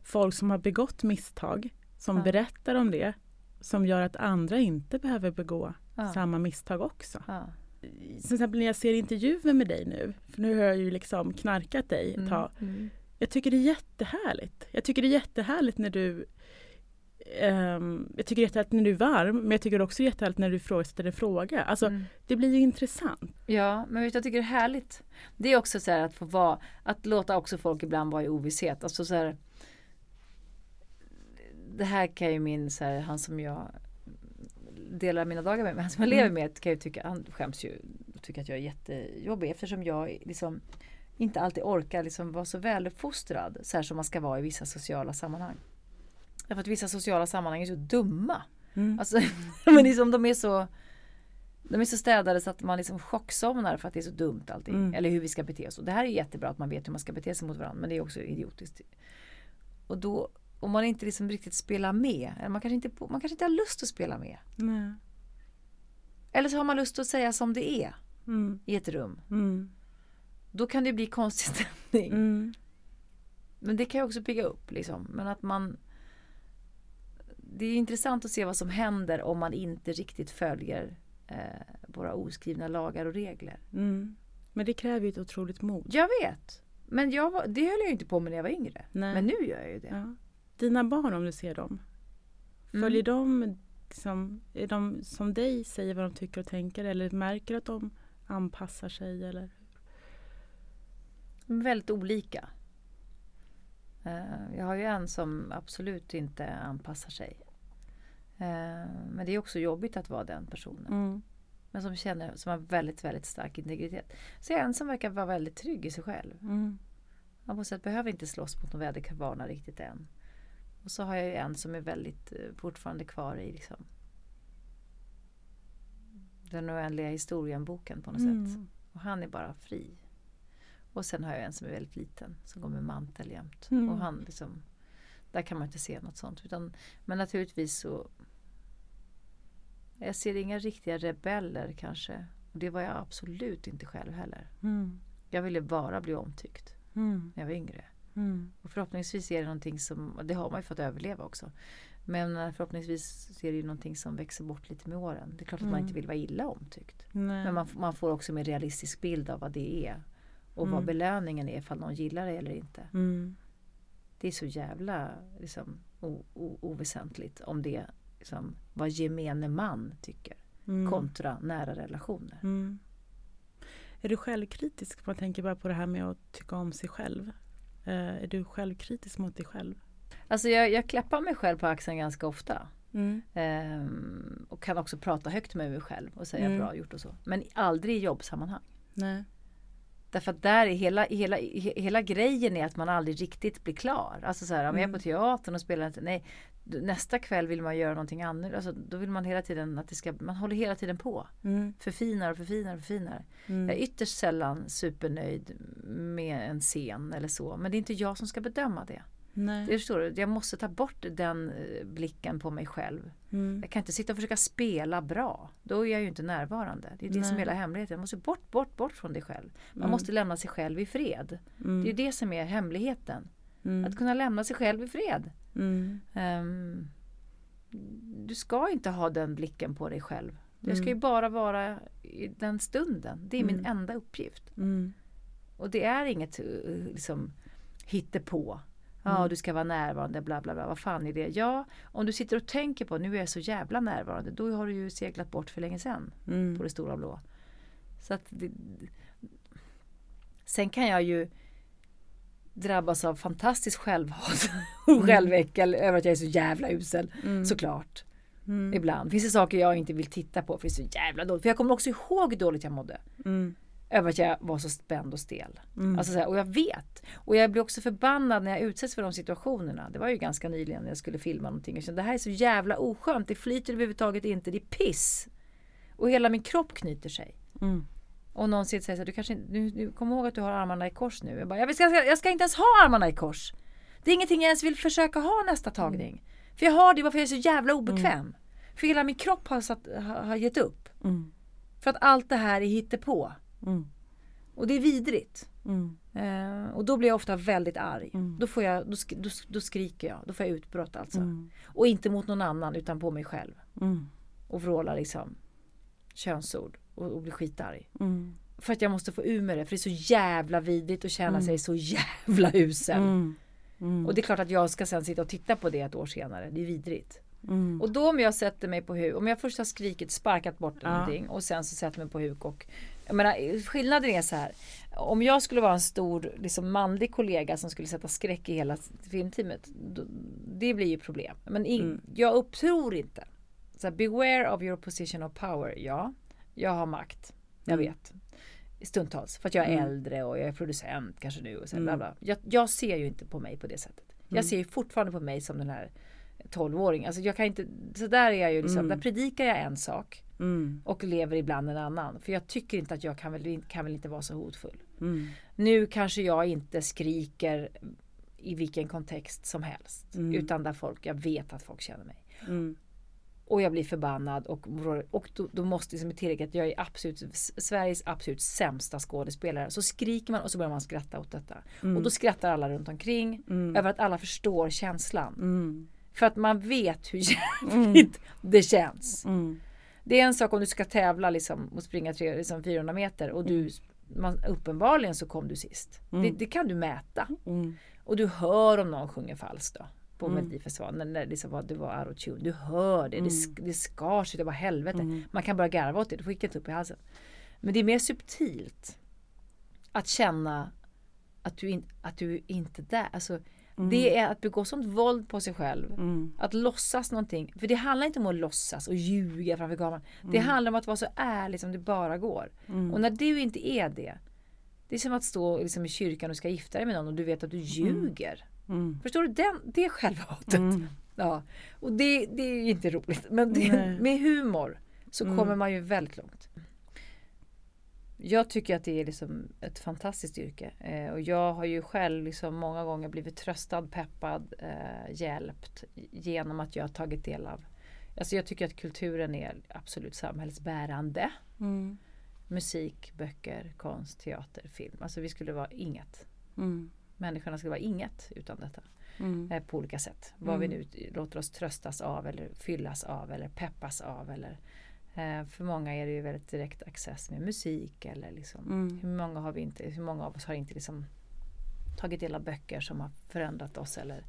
Speaker 1: folk som har begått misstag som
Speaker 2: Ja.
Speaker 1: berättar om det som gör att andra inte behöver begå
Speaker 2: Ja.
Speaker 1: samma misstag också.
Speaker 2: Ja.
Speaker 1: Till exempel när jag ser intervjuer med dig nu, för nu har jag ju liksom knarkat dig ett
Speaker 2: Mm.
Speaker 1: tag.
Speaker 2: Mm.
Speaker 1: Jag tycker det är jättehärligt. Jag tycker det är jättehärligt när du ehm, jag tycker det är jättehärligt när du är varm, men jag tycker också det är jättehärligt när du ifrågasätter en fråga. Alltså,
Speaker 2: Mm.
Speaker 1: det blir ju intressant.
Speaker 2: Ja, men vet jag tycker det är härligt. Det är också så här att få vara, att låta också folk ibland vara i ovisshet. Alltså så här, det här kan ju min, så här, han som jag delar mina dagar med, men han som jag lever
Speaker 1: Mm.
Speaker 2: med kan ju tycka, han skäms ju och tycker att jag är jättejobbig eftersom jag liksom inte alltid orkar liksom vara så väluppfostrad så här som man ska vara i vissa sociala sammanhang. Därför att vissa sociala sammanhang är så dumma.
Speaker 1: Mm.
Speaker 2: Alltså, men liksom de är så de är så städade så att man liksom chocksomnar för att det är så dumt allting.
Speaker 1: Mm.
Speaker 2: Eller hur vi ska bete oss. Och det här är jättebra att man vet hur man ska bete sig mot varandra. Men det är också idiotiskt. Och då, om man inte liksom riktigt spelar med. Eller man, kanske inte, man kanske inte har lust att spela med.
Speaker 1: Nej.
Speaker 2: Eller så har man lust att säga som det är
Speaker 1: Mm.
Speaker 2: i ett rum.
Speaker 1: Mm.
Speaker 2: Då kan det bli konstig stämning.
Speaker 1: Mm.
Speaker 2: Men det kan ju också pigga upp liksom. Men att man Det är intressant att se vad som händer om man inte riktigt följer eh, våra oskrivna lagar och regler.
Speaker 1: Mm. Men det kräver ju ett otroligt mod.
Speaker 2: Jag vet. Men jag var, det höll jag inte på med när jag var yngre.
Speaker 1: Nej.
Speaker 2: Men nu gör jag ju det.
Speaker 1: Ja. Dina barn om du ser dem,
Speaker 2: Mm.
Speaker 1: följer de liksom, är de som dig säger vad de tycker och tänker eller märker att de anpassar sig? Eller?
Speaker 2: Väldigt olika. Eh, Jag har ju en som absolut inte anpassar sig. Eh, Men det är också jobbigt att vara den personen.
Speaker 1: Mm.
Speaker 2: Men som känner, som har väldigt, väldigt stark integritet. Så jag är en som verkar vara väldigt trygg i sig själv.
Speaker 1: Mm.
Speaker 2: Man måste säga behöver inte slåss mot någon väderkvarnar riktigt än. Och så har jag ju en som är väldigt eh, fortfarande kvar i liksom den oändliga historien-boken på något
Speaker 1: Mm.
Speaker 2: sätt. Och han är bara fri. Och sen har jag en som är väldigt liten som går med mantel jämt.
Speaker 1: Mm.
Speaker 2: Och han liksom, där kan man inte se något sånt. Utan, men naturligtvis så jag ser inga riktiga rebeller kanske. Och det var jag absolut inte själv heller.
Speaker 1: Mm.
Speaker 2: Jag ville bara bli omtyckt
Speaker 1: Mm.
Speaker 2: när jag var yngre.
Speaker 1: Mm.
Speaker 2: Och förhoppningsvis är det någonting som, det har man ju fått överleva också. Men förhoppningsvis är det ju någonting som växer bort lite med åren. Det är klart att man
Speaker 1: Mm.
Speaker 2: inte vill vara illa omtyckt.
Speaker 1: Nej.
Speaker 2: Men man, man får också en mer realistisk bild av vad det är. Och vad
Speaker 1: Mm.
Speaker 2: belöningen är ifall någon gillar det eller inte.
Speaker 1: Mm.
Speaker 2: Det är så jävla liksom, oväsentligt om det liksom, vad gemene man tycker.
Speaker 1: Mm.
Speaker 2: Kontra nära relationer.
Speaker 1: Mm. Är du självkritisk? Man tänker bara på det här med att tycka om sig själv. Eh, är du självkritisk mot dig själv?
Speaker 2: Alltså jag, jag klappar mig själv på axeln ganska ofta.
Speaker 1: Mm.
Speaker 2: Ehm, och kan också prata högt med mig själv och säga
Speaker 1: Mm.
Speaker 2: bra gjort och så. Men aldrig i jobbsammanhang.
Speaker 1: Nej.
Speaker 2: Därför att där är hela, hela, he- hela grejen är att man aldrig riktigt blir klar. Alltså så här, om jag är
Speaker 1: Mm.
Speaker 2: på teatern och spelar, inte- nej, nästa kväll vill man göra någonting annat. Alltså, då vill man hela tiden att det ska, man håller hela tiden på.
Speaker 1: Mm.
Speaker 2: Förfinar och förfinar och förfinar.
Speaker 1: Mm.
Speaker 2: Jag är ytterst sällan supernöjd med en scen eller så. Men det är inte jag som ska bedöma det.
Speaker 1: Nej.
Speaker 2: Det förstår du? Jag måste ta bort den eh, blicken på mig själv.
Speaker 1: Mm.
Speaker 2: Jag kan inte sitta och försöka spela bra. Då är jag ju inte närvarande. Det är det som är
Speaker 1: Nej.
Speaker 2: hela hemligheten. Jag måste bort, bort, bort från dig själv. Man
Speaker 1: Mm.
Speaker 2: måste lämna sig själv i fred.
Speaker 1: Mm.
Speaker 2: Det är det som är hemligheten.
Speaker 1: Mm.
Speaker 2: Att kunna lämna sig själv i fred. Ehm, du ska inte ha den blicken på dig själv. Det ska ju
Speaker 1: Mm.
Speaker 2: bara vara i den stunden. Det är min enda uppgift. Och det är inget eh, liksom, hittepå. Ja,
Speaker 1: Mm.
Speaker 2: du ska vara närvarande, bla bla bla. Vad fan är det? Ja, om du sitter och tänker på nu är jag så jävla närvarande. Då har du ju seglat bort för länge sedan
Speaker 1: Mm.
Speaker 2: på det stora blå. Så att det, sen kan jag ju drabbas av fantastiskt självhat och själväckel över att jag är så jävla usel.
Speaker 1: Mm.
Speaker 2: Såklart.
Speaker 1: Mm.
Speaker 2: Ibland finns det saker jag inte vill titta på för det är så jävla dåligt. För jag kommer också ihåg hur dåligt jag mådde.
Speaker 1: Mm.
Speaker 2: Över att jag var så spänd och stel.
Speaker 1: Mm.
Speaker 2: Alltså så här, och jag vet. Och jag blir också förbannad när jag utsätts för de situationerna. Det var ju ganska nyligen när jag skulle filma någonting. Jag kände det här är så jävla oskönt. Det flyter överhuvudtaget inte. Det är piss. Och hela min kropp knyter sig.
Speaker 1: Mm.
Speaker 2: Och någon säger så här, du kanske inte, nu, nu, kom ihåg att du har armarna i kors nu. Jag bara, jag ska, jag ska inte ens ha armarna i kors. Det är ingenting jag ens vill försöka ha nästa tagning. För jag har det bara för jag är så jävla obekväm. För hela min kropp har, satt, har, har gett upp.
Speaker 1: Mm.
Speaker 2: För att allt det här är hittepå.
Speaker 1: Mm.
Speaker 2: Och det är vidrigt.
Speaker 1: Mm.
Speaker 2: Eh, och då blir jag ofta väldigt arg.
Speaker 1: Mm.
Speaker 2: Då, får jag, då, sk- då, då skriker jag. Då får jag utbrott alltså.
Speaker 1: Mm.
Speaker 2: Och inte mot någon annan utan på mig själv.
Speaker 1: Mm.
Speaker 2: Och vrålar liksom könsord. Och, och blir skitarg.
Speaker 1: Mm.
Speaker 2: För att jag måste få ur med det. För det är så jävla vidrigt att känna sig så jävla usel. Och det är klart att jag ska sen sitta och titta på det ett år senare. Det är vidrigt.
Speaker 1: Mm.
Speaker 2: Och då om jag sätter mig på huk, om jag först har skrikit, sparkat bort
Speaker 1: Ja.
Speaker 2: någonting och sen så sätter mig på huk och jag menar, skillnaden är så här. Om jag skulle vara en stor liksom, manlig kollega som skulle sätta skräck i hela filmteamet. Då, det blir ju problem. Men in,
Speaker 1: Mm.
Speaker 2: jag upptror inte. Så här, beware of your position of power. Ja, jag har makt. Jag
Speaker 1: Mm.
Speaker 2: vet. Stundtals. För att jag är
Speaker 1: Mm.
Speaker 2: äldre och jag är producent kanske nu. Och så här,
Speaker 1: Mm.
Speaker 2: bla bla. Jag, jag ser ju inte på mig på det sättet.
Speaker 1: Mm.
Speaker 2: Jag ser ju fortfarande på mig som den här 12-åring. Alltså jag kan inte, så där är jag ju liksom,
Speaker 1: Mm.
Speaker 2: där predikar jag en sak
Speaker 1: Mm.
Speaker 2: och lever ibland en annan. För jag tycker inte att jag kan väl, kan väl inte vara så hotfull.
Speaker 1: Mm.
Speaker 2: Nu kanske jag inte skriker i vilken kontext som helst.
Speaker 1: Mm.
Speaker 2: Utan där folk, jag vet att folk känner mig.
Speaker 1: Mm.
Speaker 2: Och jag blir förbannad och, och då, då måste liksom tillägga att jag är absolut, Sveriges absolut sämsta skådespelare. Så skriker man och så börjar man skratta åt detta.
Speaker 1: Mm.
Speaker 2: Och då skrattar alla runt omkring
Speaker 1: Mm.
Speaker 2: över att alla förstår känslan. För att man vet hur jävligt det känns.
Speaker 1: Mm.
Speaker 2: Det är en sak om du ska tävla liksom, och springa tre, liksom 400 meter och du, man, uppenbarligen så kom du sist.
Speaker 1: Mm.
Speaker 2: Det, det kan du mäta.
Speaker 1: Mm.
Speaker 2: Och du hör om någon sjunger falskt då. På
Speaker 1: Mm.
Speaker 2: Melodifestivalen när det, liksom var, det var autotune. Du hör det, det, sk- det skar sig, det var helvete.
Speaker 1: Mm.
Speaker 2: Man kan börja garva åt det, du får inte upp i halsen. Men det är mer subtilt. Att känna att du, in, att du inte är där. Alltså, Det är att begå sånt våld på sig själv.
Speaker 1: Mm.
Speaker 2: Att låtsas någonting. För det handlar inte om att låtsas och ljuga framför kameran. Det handlar om att vara så ärlig som det bara går.
Speaker 1: Mm.
Speaker 2: Och när du inte är det. Det är som att stå liksom i kyrkan och ska gifta dig med någon och du vet att du ljuger. Mm. Förstår du? Den, det självhatet. Mm. Ja. Och det, det är inte roligt. Men det, med humor så mm. kommer man ju väldigt långt. Jag tycker att det är liksom ett fantastiskt yrke. Eh, och jag har ju själv liksom många gånger blivit tröstad, peppad, eh, hjälpt genom att jag har tagit del av Alltså jag tycker att kulturen är absolut samhällsbärande. Mm. Musik, böcker, konst, teater, film. Alltså vi skulle vara inget. Mm. Människorna skulle vara inget utan detta. Mm. Eh, på olika sätt. Vad vi mm. nu låter oss tröstas av eller fyllas av eller peppas av. Eller, för många är det ju väldigt direkt access med musik. Eller liksom, mm. hur, många har vi inte, hur många av oss har inte liksom tagit del av böcker som har förändrat oss eller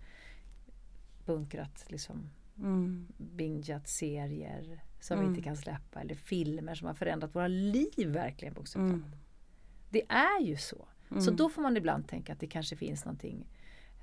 Speaker 2: bunkrat liksom Mm. Bingeat serier som mm. vi inte kan släppa eller filmer som har förändrat våra liv verkligen bokstavligt mm. Det är ju så. Så mm. då får man ibland tänka att det kanske finns någonting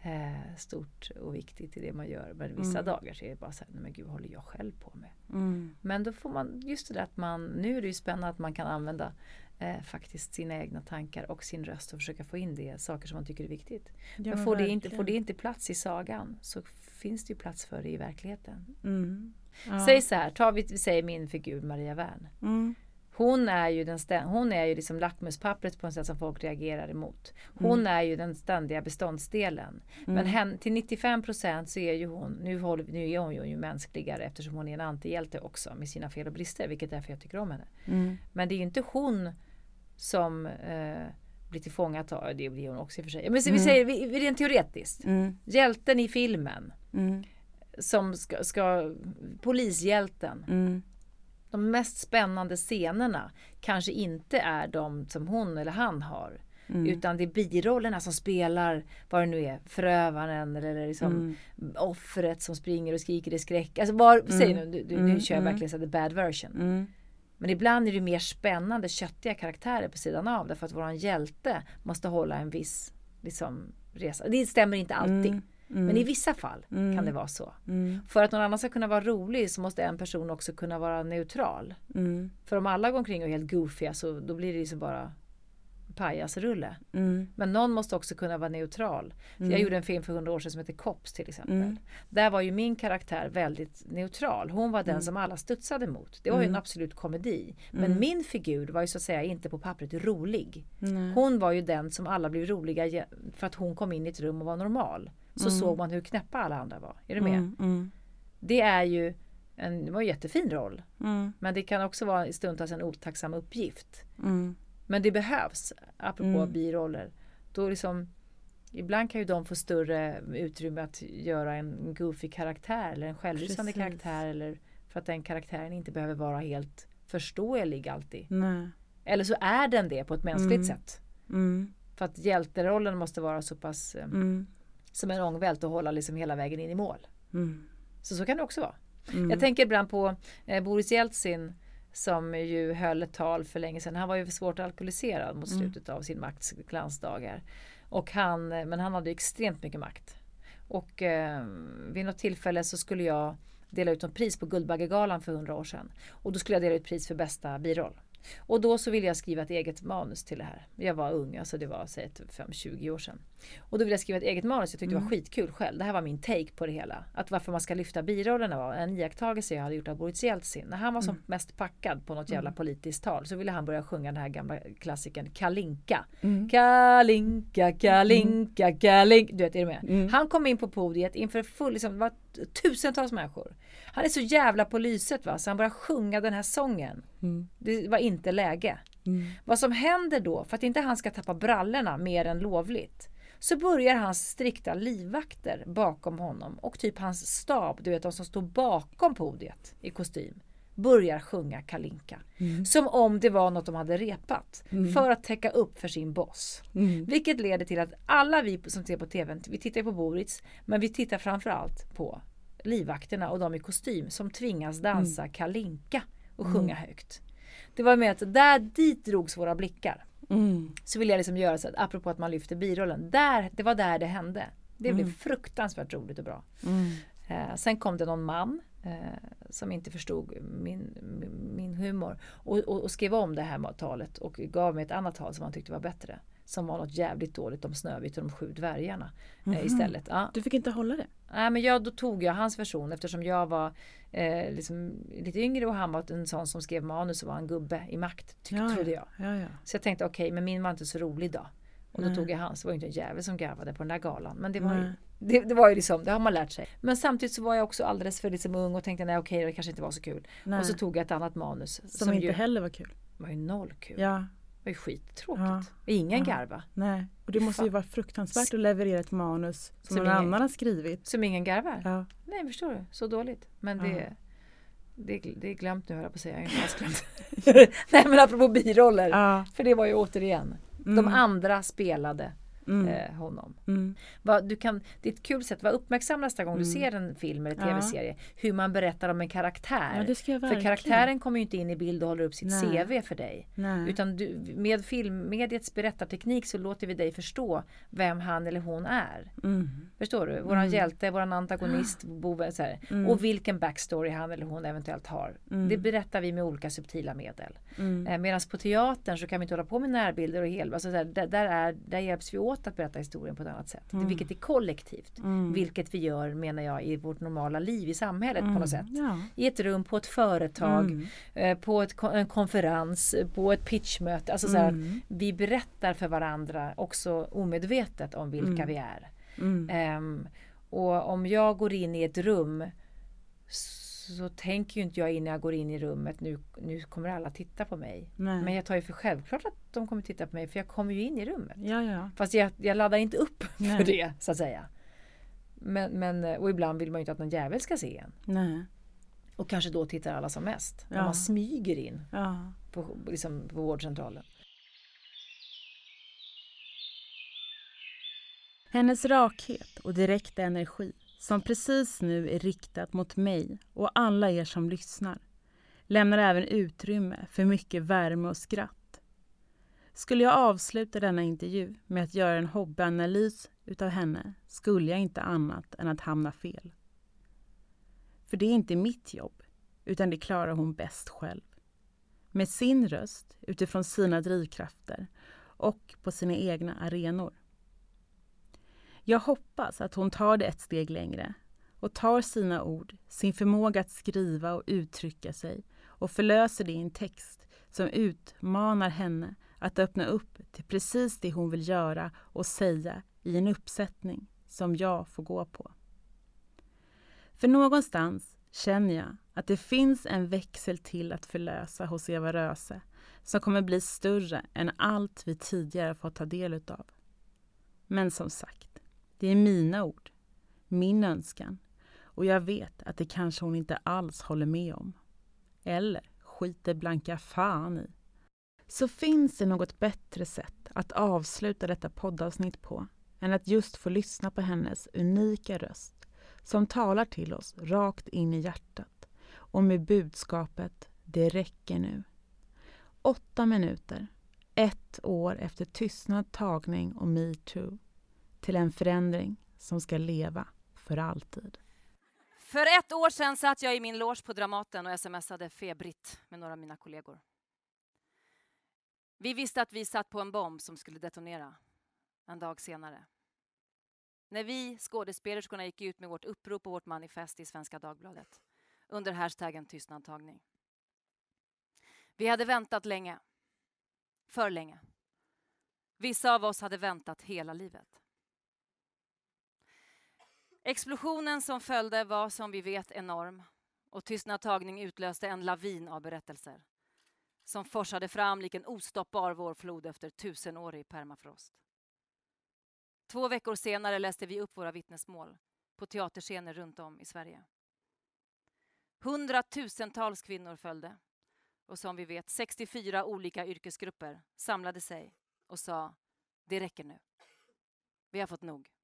Speaker 2: eh, stort och viktigt i det man gör. Men vissa mm. dagar så är det bara så här, men gud vad håller jag själv på med? Mm. Men då får man, just det där att man, nu är det ju spännande att man kan använda eh, faktiskt sina egna tankar och sin röst och försöka få in det, saker som man tycker är viktigt. Ja, men får det, inte, får det inte plats i sagan så finns det ju plats för det i verkligheten. Mm. Ja. Säg så här, ta vi, säger min figur Maria Wern. Mm. Hon är ju, den hon är ju liksom lackmuspappret på ett sätt som folk reagerar emot. Hon mm. är ju den ständiga beståndsdelen. Mm. Men hen, till 95 procent så är ju hon, nu, håller, nu är hon ju, mänskligare eftersom hon är en antihjälte också med sina fel och brister, vilket är därför jag tycker om henne. Mm. Men det är ju inte hon som eh, blir tillfångatagen, det blir hon också i och för sig. Men vi mm. säger rent teoretiskt. Mm. Hjälten i filmen. Mm. Som ska, ska polishjälten. Mm. De mest spännande scenerna kanske inte är de som hon eller han har. Mm. Utan det är birollerna som spelar vad det nu är, förövaren eller liksom mm. offret som springer och skriker i skräck. Alltså var, mm. säg nu, du, du, nu kör jag verkligen så the bad version. Men ibland är det mer spännande, köttiga karaktärer på sidan av därför att våran hjälte måste hålla en viss liksom, resa. Det stämmer inte alltid. Mm. Men i vissa fall mm. kan det vara så. Mm. För att någon annan ska kunna vara rolig så måste en person också kunna vara neutral. Mm. För om alla går omkring och är helt goofiga så då blir det liksom bara pajasrulle. Mm. Men någon måste också kunna vara neutral. Mm. Jag gjorde en film för hundra år sedan som heter Kops till exempel. Mm. Där var ju min karaktär väldigt neutral. Hon var den mm. som alla studsade mot. Det var ju en mm. absolut komedi. Men min figur var ju så att säga inte på pappret rolig. Hon var ju den som alla blev roliga för att hon kom in i ett rum och var normal. Så såg man hur knäppa alla andra var. Är du med? Det är ju en, det var en jättefin roll. Men det kan också vara stundtals en otacksam uppgift. Men det behövs, apropå mm. biroller. Då liksom, ibland kan ju de få större utrymme att göra en goofy karaktär eller en självlysande karaktär. Eller för att den karaktären inte behöver vara helt förståelig alltid. Nej. Eller så är den det på ett mänskligt mm. sätt. Mm. För att hjälterollen måste vara så pass eh, mm. Som en ångvält och hålla liksom hela vägen in i mål. Mm. Så så kan det också vara. Mm. Jag tänker ibland på eh, Boris Jeltsin som ju höll ett tal för länge sedan. Han var ju svårt alkoholiserad mot mm. slutet av sin makts glansdagar. Och han, men han hade extremt mycket makt. Och eh, vid något tillfälle så skulle jag dela ut ett pris på Guldbaggegalan för hundra år sedan. Och då skulle jag dela ut pris för bästa biroll. Och då så ville jag skriva ett eget manus till det här. Jag var ung, alltså det var säg 5-20 år sedan. Och då ville jag skriva ett eget manus, jag tyckte mm. det var mm. skitkul själv. Det här var min take på det hela. Att varför man ska lyfta birollerna var en iakttagelse jag hade gjort av Boris Jeltsin. När han var som mm. mest packad på något jävla mm. politiskt tal så ville han börja sjunga den här gamla klassikern Kalinka. Mm. Kalinka, Kalinka, Kalinka. Du vet, är du med? Mm. Han kom in på podiet inför full, liksom, det var tusentals människor. Han är så jävla på lyset va, så han börjar sjunga den här sången. Mm. Det var inte läge. Mm. Vad som händer då, för att inte han ska tappa brallorna mer än lovligt, så börjar hans strikta livvakter bakom honom och typ hans stab, du vet de som står bakom podiet i kostym, börjar sjunga Kalinka. Mm. Som om det var något de hade repat. Mm. För att täcka upp för sin boss. Mm. Vilket leder till att alla vi som ser på TV, vi tittar på Boris, men vi tittar framförallt på livvakterna och de i kostym som tvingas dansa mm. kalinka och mm. sjunga högt. Det var med att där dit drogs våra blickar. Mm. Så vill jag liksom göra så att apropå att man lyfter birollen. Där, det var där det hände. Det blev fruktansvärt roligt och bra. Eh, sen kom det någon man som inte förstod min, min humor och, och, och, skrev om det här talet och gav mig ett annat tal som han tyckte var bättre. som var något jävligt dåligt om Snövit och de sju dvärgarna
Speaker 1: Mhm.
Speaker 2: eh, istället. Ja.
Speaker 1: Du fick inte hålla det?
Speaker 2: Nej, men jag, då tog jag hans version eftersom jag var eh, liksom lite yngre och han var en sån som skrev manus och var en gubbe i makt, tyck,
Speaker 1: Ja,
Speaker 2: trodde jag.
Speaker 1: Ja.
Speaker 2: Så jag tänkte okej, men min var inte så rolig då. Och då
Speaker 1: Nej.
Speaker 2: tog jag hans. Det var ju inte en jävel som garvade på den där galan. Men det var, ju. Det, det var ju liksom, det har man lärt sig. Men samtidigt så var jag också alldeles för liksom ung och tänkte nej okej, det kanske inte var så kul.
Speaker 1: Nej.
Speaker 2: Och så tog jag ett annat manus.
Speaker 1: Som, inte
Speaker 2: ju
Speaker 1: heller var kul.
Speaker 2: var ju noll kul.
Speaker 1: Ja,
Speaker 2: Det var ju skittråkigt.
Speaker 1: Ja.
Speaker 2: Ingen
Speaker 1: Ja.
Speaker 2: garva.
Speaker 1: nej. Och det måste ju vara fruktansvärt att leverera ett manus som,
Speaker 2: Som
Speaker 1: någon
Speaker 2: ingen-
Speaker 1: annan har skrivit.
Speaker 2: Som ingen garvar.
Speaker 1: Ja.
Speaker 2: Nej förstår du, så dåligt. Men det,
Speaker 1: Ja.
Speaker 2: det, det är glömt nu höll jag på att säga. Jag har nej men apropå biroller.
Speaker 1: Ja.
Speaker 2: För det var ju återigen. De
Speaker 1: Mm.
Speaker 2: andra spelade
Speaker 1: Mm.
Speaker 2: eh, honom.
Speaker 1: Mm.
Speaker 2: Vad, du kan, det är ett kul sätt, var uppmärksam nästa gång du
Speaker 1: Mm.
Speaker 2: ser en film eller
Speaker 1: Ja.
Speaker 2: tv-serie. Hur man berättar om en karaktär.
Speaker 1: Ja,
Speaker 2: för karaktären kommer ju inte in i bild och håller upp sitt
Speaker 1: Nej.
Speaker 2: CV för dig.
Speaker 1: Nej.
Speaker 2: Utan du, med filmmediets berättarteknik så låter vi dig förstå vem han eller hon är.
Speaker 1: Mm.
Speaker 2: Förstår du? Våran
Speaker 1: Mm.
Speaker 2: hjälte, våran antagonist, boven, så. Och vilken backstory han eller hon eventuellt har. Det berättar vi med olika subtila medel. Eh, Medan på teatern så kan vi inte hålla på med närbilder och hel... Alltså där, där, är, där hjälps vi åt att berätta historien på ett annat sätt.
Speaker 1: Mm.
Speaker 2: Vilket är kollektivt.
Speaker 1: Mm.
Speaker 2: Vilket vi gör menar jag i vårt normala liv i samhället på
Speaker 1: Mm.
Speaker 2: något sätt.
Speaker 1: Ja.
Speaker 2: I ett rum, på ett företag,
Speaker 1: Mm.
Speaker 2: eh, på ett, en konferens, på ett pitchmöte. Alltså så här,
Speaker 1: Mm.
Speaker 2: Vi berättar för varandra också omedvetet om vilka
Speaker 1: Mm.
Speaker 2: vi är.
Speaker 1: Mm.
Speaker 2: Ehm, och om jag går in i ett rum så tänker ju inte jag innan jag går in i rummet nu, nu kommer alla titta på mig.
Speaker 1: Nej.
Speaker 2: Men jag tar ju för självklart att de kommer titta på mig för jag kommer ju in i rummet.
Speaker 1: Ja, ja.
Speaker 2: Fast jag, jag laddar inte upp
Speaker 1: Nej.
Speaker 2: för det så att säga. Men, men, och ibland vill man ju inte att någon jävel ska se en.
Speaker 1: Nej.
Speaker 2: Och kanske då tittar alla som mest. När
Speaker 1: Ja.
Speaker 2: man smyger in
Speaker 1: Ja.
Speaker 2: på, liksom, på vårdcentralen.
Speaker 1: Hennes rakhet och direkta energi, som precis nu är riktat mot mig och alla er som lyssnar, lämnar även utrymme för mycket värme och skratt. Skulle jag avsluta denna intervju med att göra en hobbyanalys utav henne skulle jag inte annat än att hamna fel. För det är inte mitt jobb, utan det klarar hon bäst själv. Med sin röst, utifrån sina drivkrafter och på sina egna arenor. Jag hoppas att hon tar det ett steg längre och tar sina ord, sin förmåga att skriva och uttrycka sig och förlöser det i en text som utmanar henne att öppna upp till precis det hon vill göra och säga i en uppsättning som jag får gå på. För någonstans känner jag att det finns en växel till att förlösa hos Eva Röse som kommer bli större än allt vi tidigare fått ta del utav. Men som sagt, det är mina ord, min önskan och jag vet att det kanske hon inte alls håller med om. Eller skiter blanka fan i. Så finns det något bättre sätt att avsluta detta poddavsnitt på än att just få lyssna på hennes unika röst som talar till oss rakt in i hjärtat och med budskapet Det räcker nu. Åtta minuter, ett år efter tystnad, tagning och metoo till en förändring som ska leva för alltid.
Speaker 3: För ett år sedan satt jag i min loge på Dramaten och smsade febrigt med några av mina kollegor. Vi visste att vi satt på en bomb som skulle detonera en dag senare. När vi skådespelerskorna gick ut med vårt upprop och vårt manifest i Svenska Dagbladet under hashtaggen tystnadtagning. Vi hade väntat länge. För länge. Vissa av oss hade väntat hela livet. Explosionen som följde var som vi vet enorm och tystnadtagning utlöste en lavin av berättelser som forsade fram lik en ostoppbar vårflod efter tusenårig permafrost. Två veckor senare läste vi upp våra vittnesmål på teaterscener runt om i Sverige. Hundratusentals kvinnor följde och som vi vet 64 olika yrkesgrupper samlade sig och sa det räcker nu. Vi har fått nog.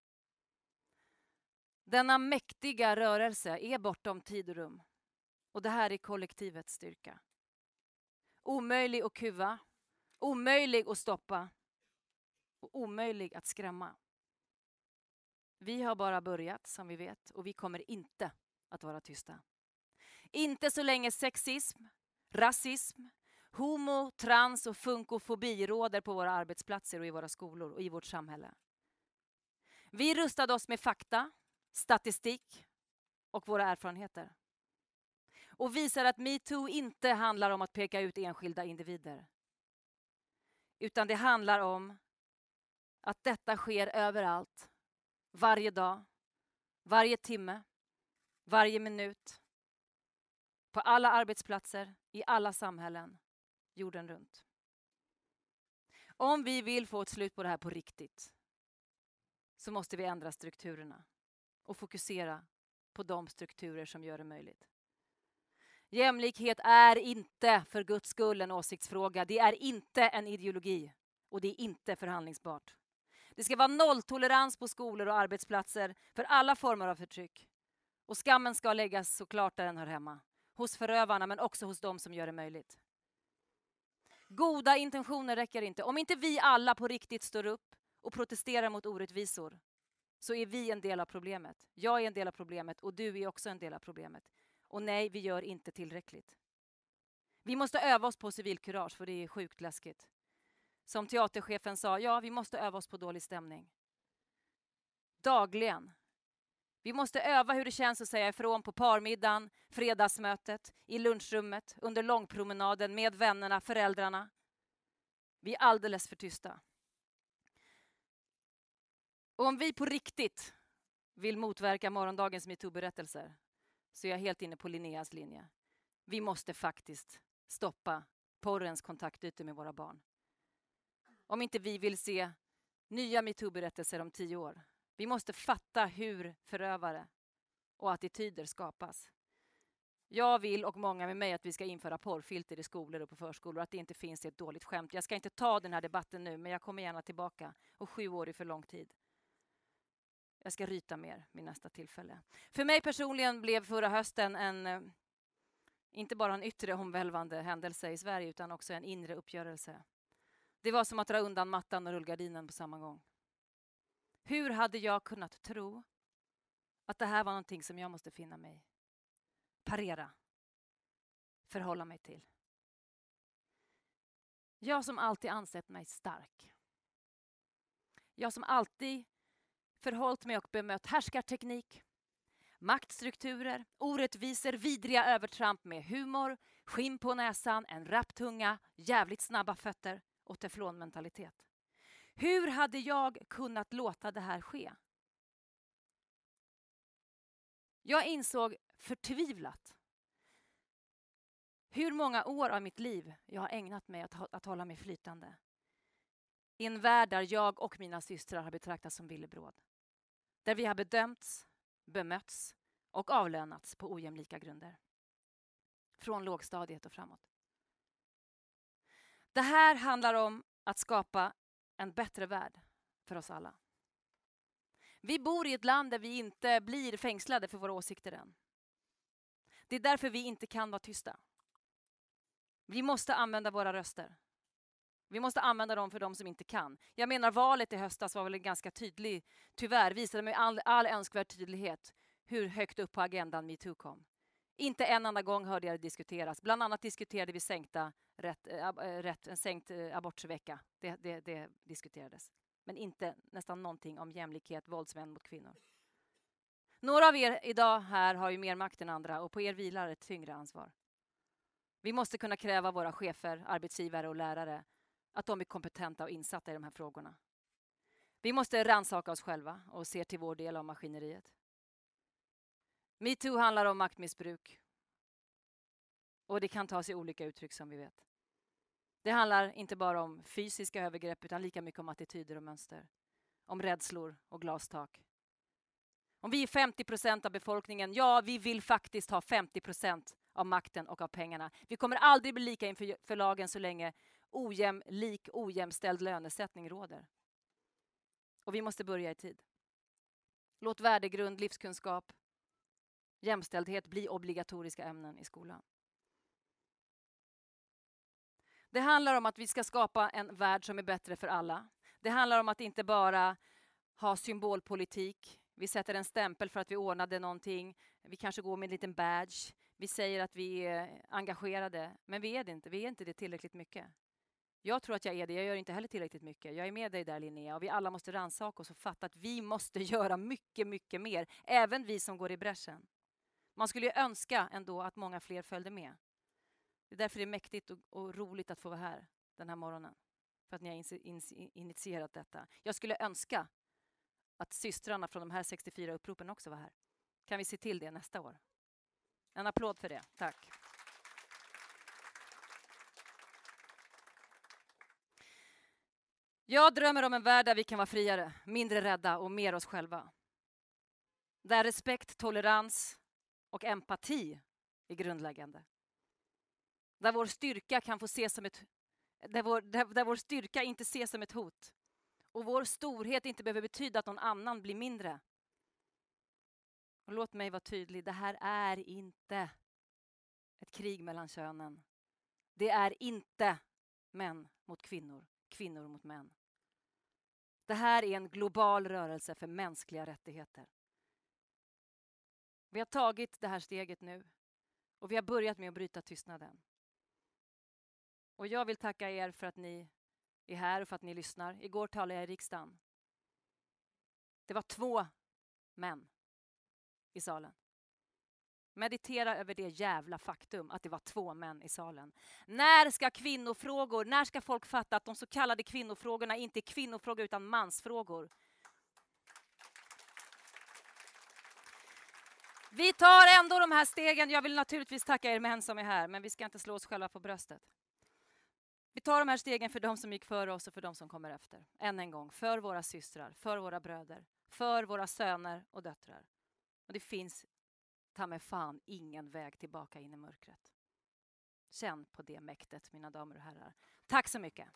Speaker 3: Denna mäktiga rörelse är bortom tid och rum. Och det här är kollektivets styrka. Omöjlig att kuva, omöjlig att stoppa och omöjlig att skrämma. Vi har bara börjat, som vi vet, och vi kommer inte att vara tysta. Inte så länge sexism, rasism, Homo, trans och funkofobi råder på våra arbetsplatser och i våra skolor och i vårt samhälle. Vi rustade oss med fakta, statistik och våra erfarenheter. Och visar att metoo inte handlar om att peka ut enskilda individer. Utan det handlar om att detta sker överallt, varje dag, varje timme, varje minut, på alla arbetsplatser, i alla samhällen, jorden runt. Om vi vill få ett slut på det här på riktigt så måste vi ändra strukturerna och fokusera på de strukturer som gör det möjligt. Jämlikhet är inte för guds skull en åsiktsfråga. Det är inte en ideologi och det är inte förhandlingsbart. Det ska vara nolltolerans på skolor och arbetsplatser för alla former av förtryck. Och skammen ska läggas såklart där den hör hemma. Hos förövarna men också hos dem som gör det möjligt. Goda intentioner räcker inte. Om inte vi alla på riktigt står upp och protesterar mot orättvisor så är vi en del av problemet. Jag är en del av problemet och du är också en del av problemet. Och nej, vi gör inte tillräckligt. Vi måste öva oss på civilkurage för det är sjukt läskigt. Som teaterchefen sa, ja, vi måste öva oss på dålig stämning. Dagligen. Vi måste öva hur det känns att säga ifrån på parmiddagen, fredagsmötet, i lunchrummet, under långpromenaden, med vännerna, föräldrarna. Vi är alldeles för tysta. Och om vi på riktigt vill motverka morgondagens metoo-berättelser så är jag helt inne på Linneas linje. Vi måste faktiskt stoppa porrens kontaktytor med våra barn. Om inte vi vill se nya metoo-berättelser om tio år. Vi måste fatta hur förövare och attityder skapas. Jag vill och många med mig att vi ska införa porrfilter i skolor och på förskolor att det inte finns ett dåligt skämt. Jag ska inte ta den här debatten nu men jag kommer gärna tillbaka och sju år är för lång tid. Jag ska ryta mer vid nästa tillfälle. För mig personligen blev förra hösten en, eh, inte bara en yttre omvälvande händelse i Sverige utan också en inre uppgörelse. Det var som att dra undan mattan och rullgardinen på samma gång. Hur hade jag kunnat tro att det här var någonting som jag måste finna mig parera, förhålla mig till? Jag som alltid ansett mig stark. Jag som alltid förhållit mig och bemött härskarteknik, maktstrukturer, orättvisor, vidriga övertramp med humor, skinn på näsan, en rapp tunga, jävligt snabba fötter och teflonmentalitet. Hur hade jag kunnat låta det här ske? Jag insåg förtvivlat hur många år av mitt liv jag har ägnat mig att, att hålla mig flytande. I en värld där jag och mina systrar har betraktats som villebråd. Där vi har bedömts, bemötts och avlönats på ojämlika grunder. Från lågstadiet och framåt. Det här handlar om att skapa en bättre värld för oss alla. Vi bor i ett land där vi inte blir fängslade för våra åsikter än. Det är därför vi inte kan vara tysta. Vi måste använda våra röster. Vi måste använda dem för de som inte kan. Jag menar valet i höstas var väl ganska tydlig, tyvärr visade med all, all önskvärd tydlighet hur högt upp på agendan metoo kom. Inte en enda gång hörde jag det diskuteras. Bland annat diskuterade vi sänkta rätt, äh, rätt, en sänkt eh, äh, abortsvecka. Det, det, det diskuterades. Men inte nästan någonting om jämlikhet, våldsmän mot kvinnor. Några av er idag här har ju mer makt än andra och på er vilar ett tyngre ansvar. Vi måste kunna kräva våra chefer, arbetsgivare och lärare att de är kompetenta och insatta i de här frågorna. Vi måste rannsaka oss själva och se till vår del av maskineriet. Metoo handlar om maktmissbruk. Och det kan ta sig olika uttryck som vi vet. Det handlar inte bara om fysiska övergrepp utan lika mycket om attityder och mönster. Om rädslor och glastak. Om vi är 50 procent av befolkningen, ja, vi vill faktiskt ha 50 procent av makten och av pengarna. Vi kommer aldrig bli lika inför lagen så länge ojämlik, ojämställd lönesättning råder. Och vi måste börja i tid. Låt värdegrund, livskunskap, jämställdhet bli obligatoriska ämnen i skolan. Det handlar om att vi ska skapa en värld som är bättre för alla. Det handlar om att inte bara ha symbolpolitik. Vi sätter en stämpel för att vi ordnade någonting. Vi kanske går med en liten badge. Vi säger att vi är engagerade, men vi är det inte. Vi är inte det tillräckligt mycket. Jag tror att jag är det, jag gör inte heller tillräckligt mycket. Jag är med dig där Linnea och vi alla måste rannsaka oss och fatta att vi måste göra mycket, mycket mer. Även vi som går i bräschen. Man skulle ju önska ändå att många fler följde med. Det är därför det är mäktigt och, och roligt att få vara här den här morgonen. För att ni har initierat detta. Jag skulle önska att systrarna från de här 64 uppropen också var här. Kan vi se till det nästa år? En applåd för det. Tack. Jag drömmer om en värld där vi kan vara friare, mindre rädda och mer oss själva. Där respekt, tolerans och empati är grundläggande. Där vår styrka kan få ses som ett där vår, där, där vår styrka inte ses som ett hot och vår storhet inte behöver betyda att någon annan blir mindre. Och låt mig vara tydlig, det här är inte ett krig mellan könen. Det är inte män mot kvinnor, kvinnor mot män. Det här är en global rörelse för mänskliga rättigheter. Vi har tagit det här steget nu och vi har börjat med att bryta tystnaden. Och jag vill tacka er för att ni är här och för att ni lyssnar. Igår talade jag i riksdagen. Det var två män i salen. Meditera över det jävla faktum att det var två män i salen. När ska kvinnofrågor, när ska folk fatta att de så kallade kvinnofrågorna inte är kvinnofrågor utan mansfrågor? Vi tar ändå de här stegen. Jag vill naturligtvis tacka er män som är här, men vi ska inte slå oss själva på bröstet. Vi tar de här stegen för de som gick före oss och för de som kommer efter. Än en gång, för våra systrar, för våra bröder, för våra söner och döttrar. Och det finns ta mig fan ingen väg tillbaka in i mörkret. Känn på det mäktet, mina damer och herrar. Tack så mycket.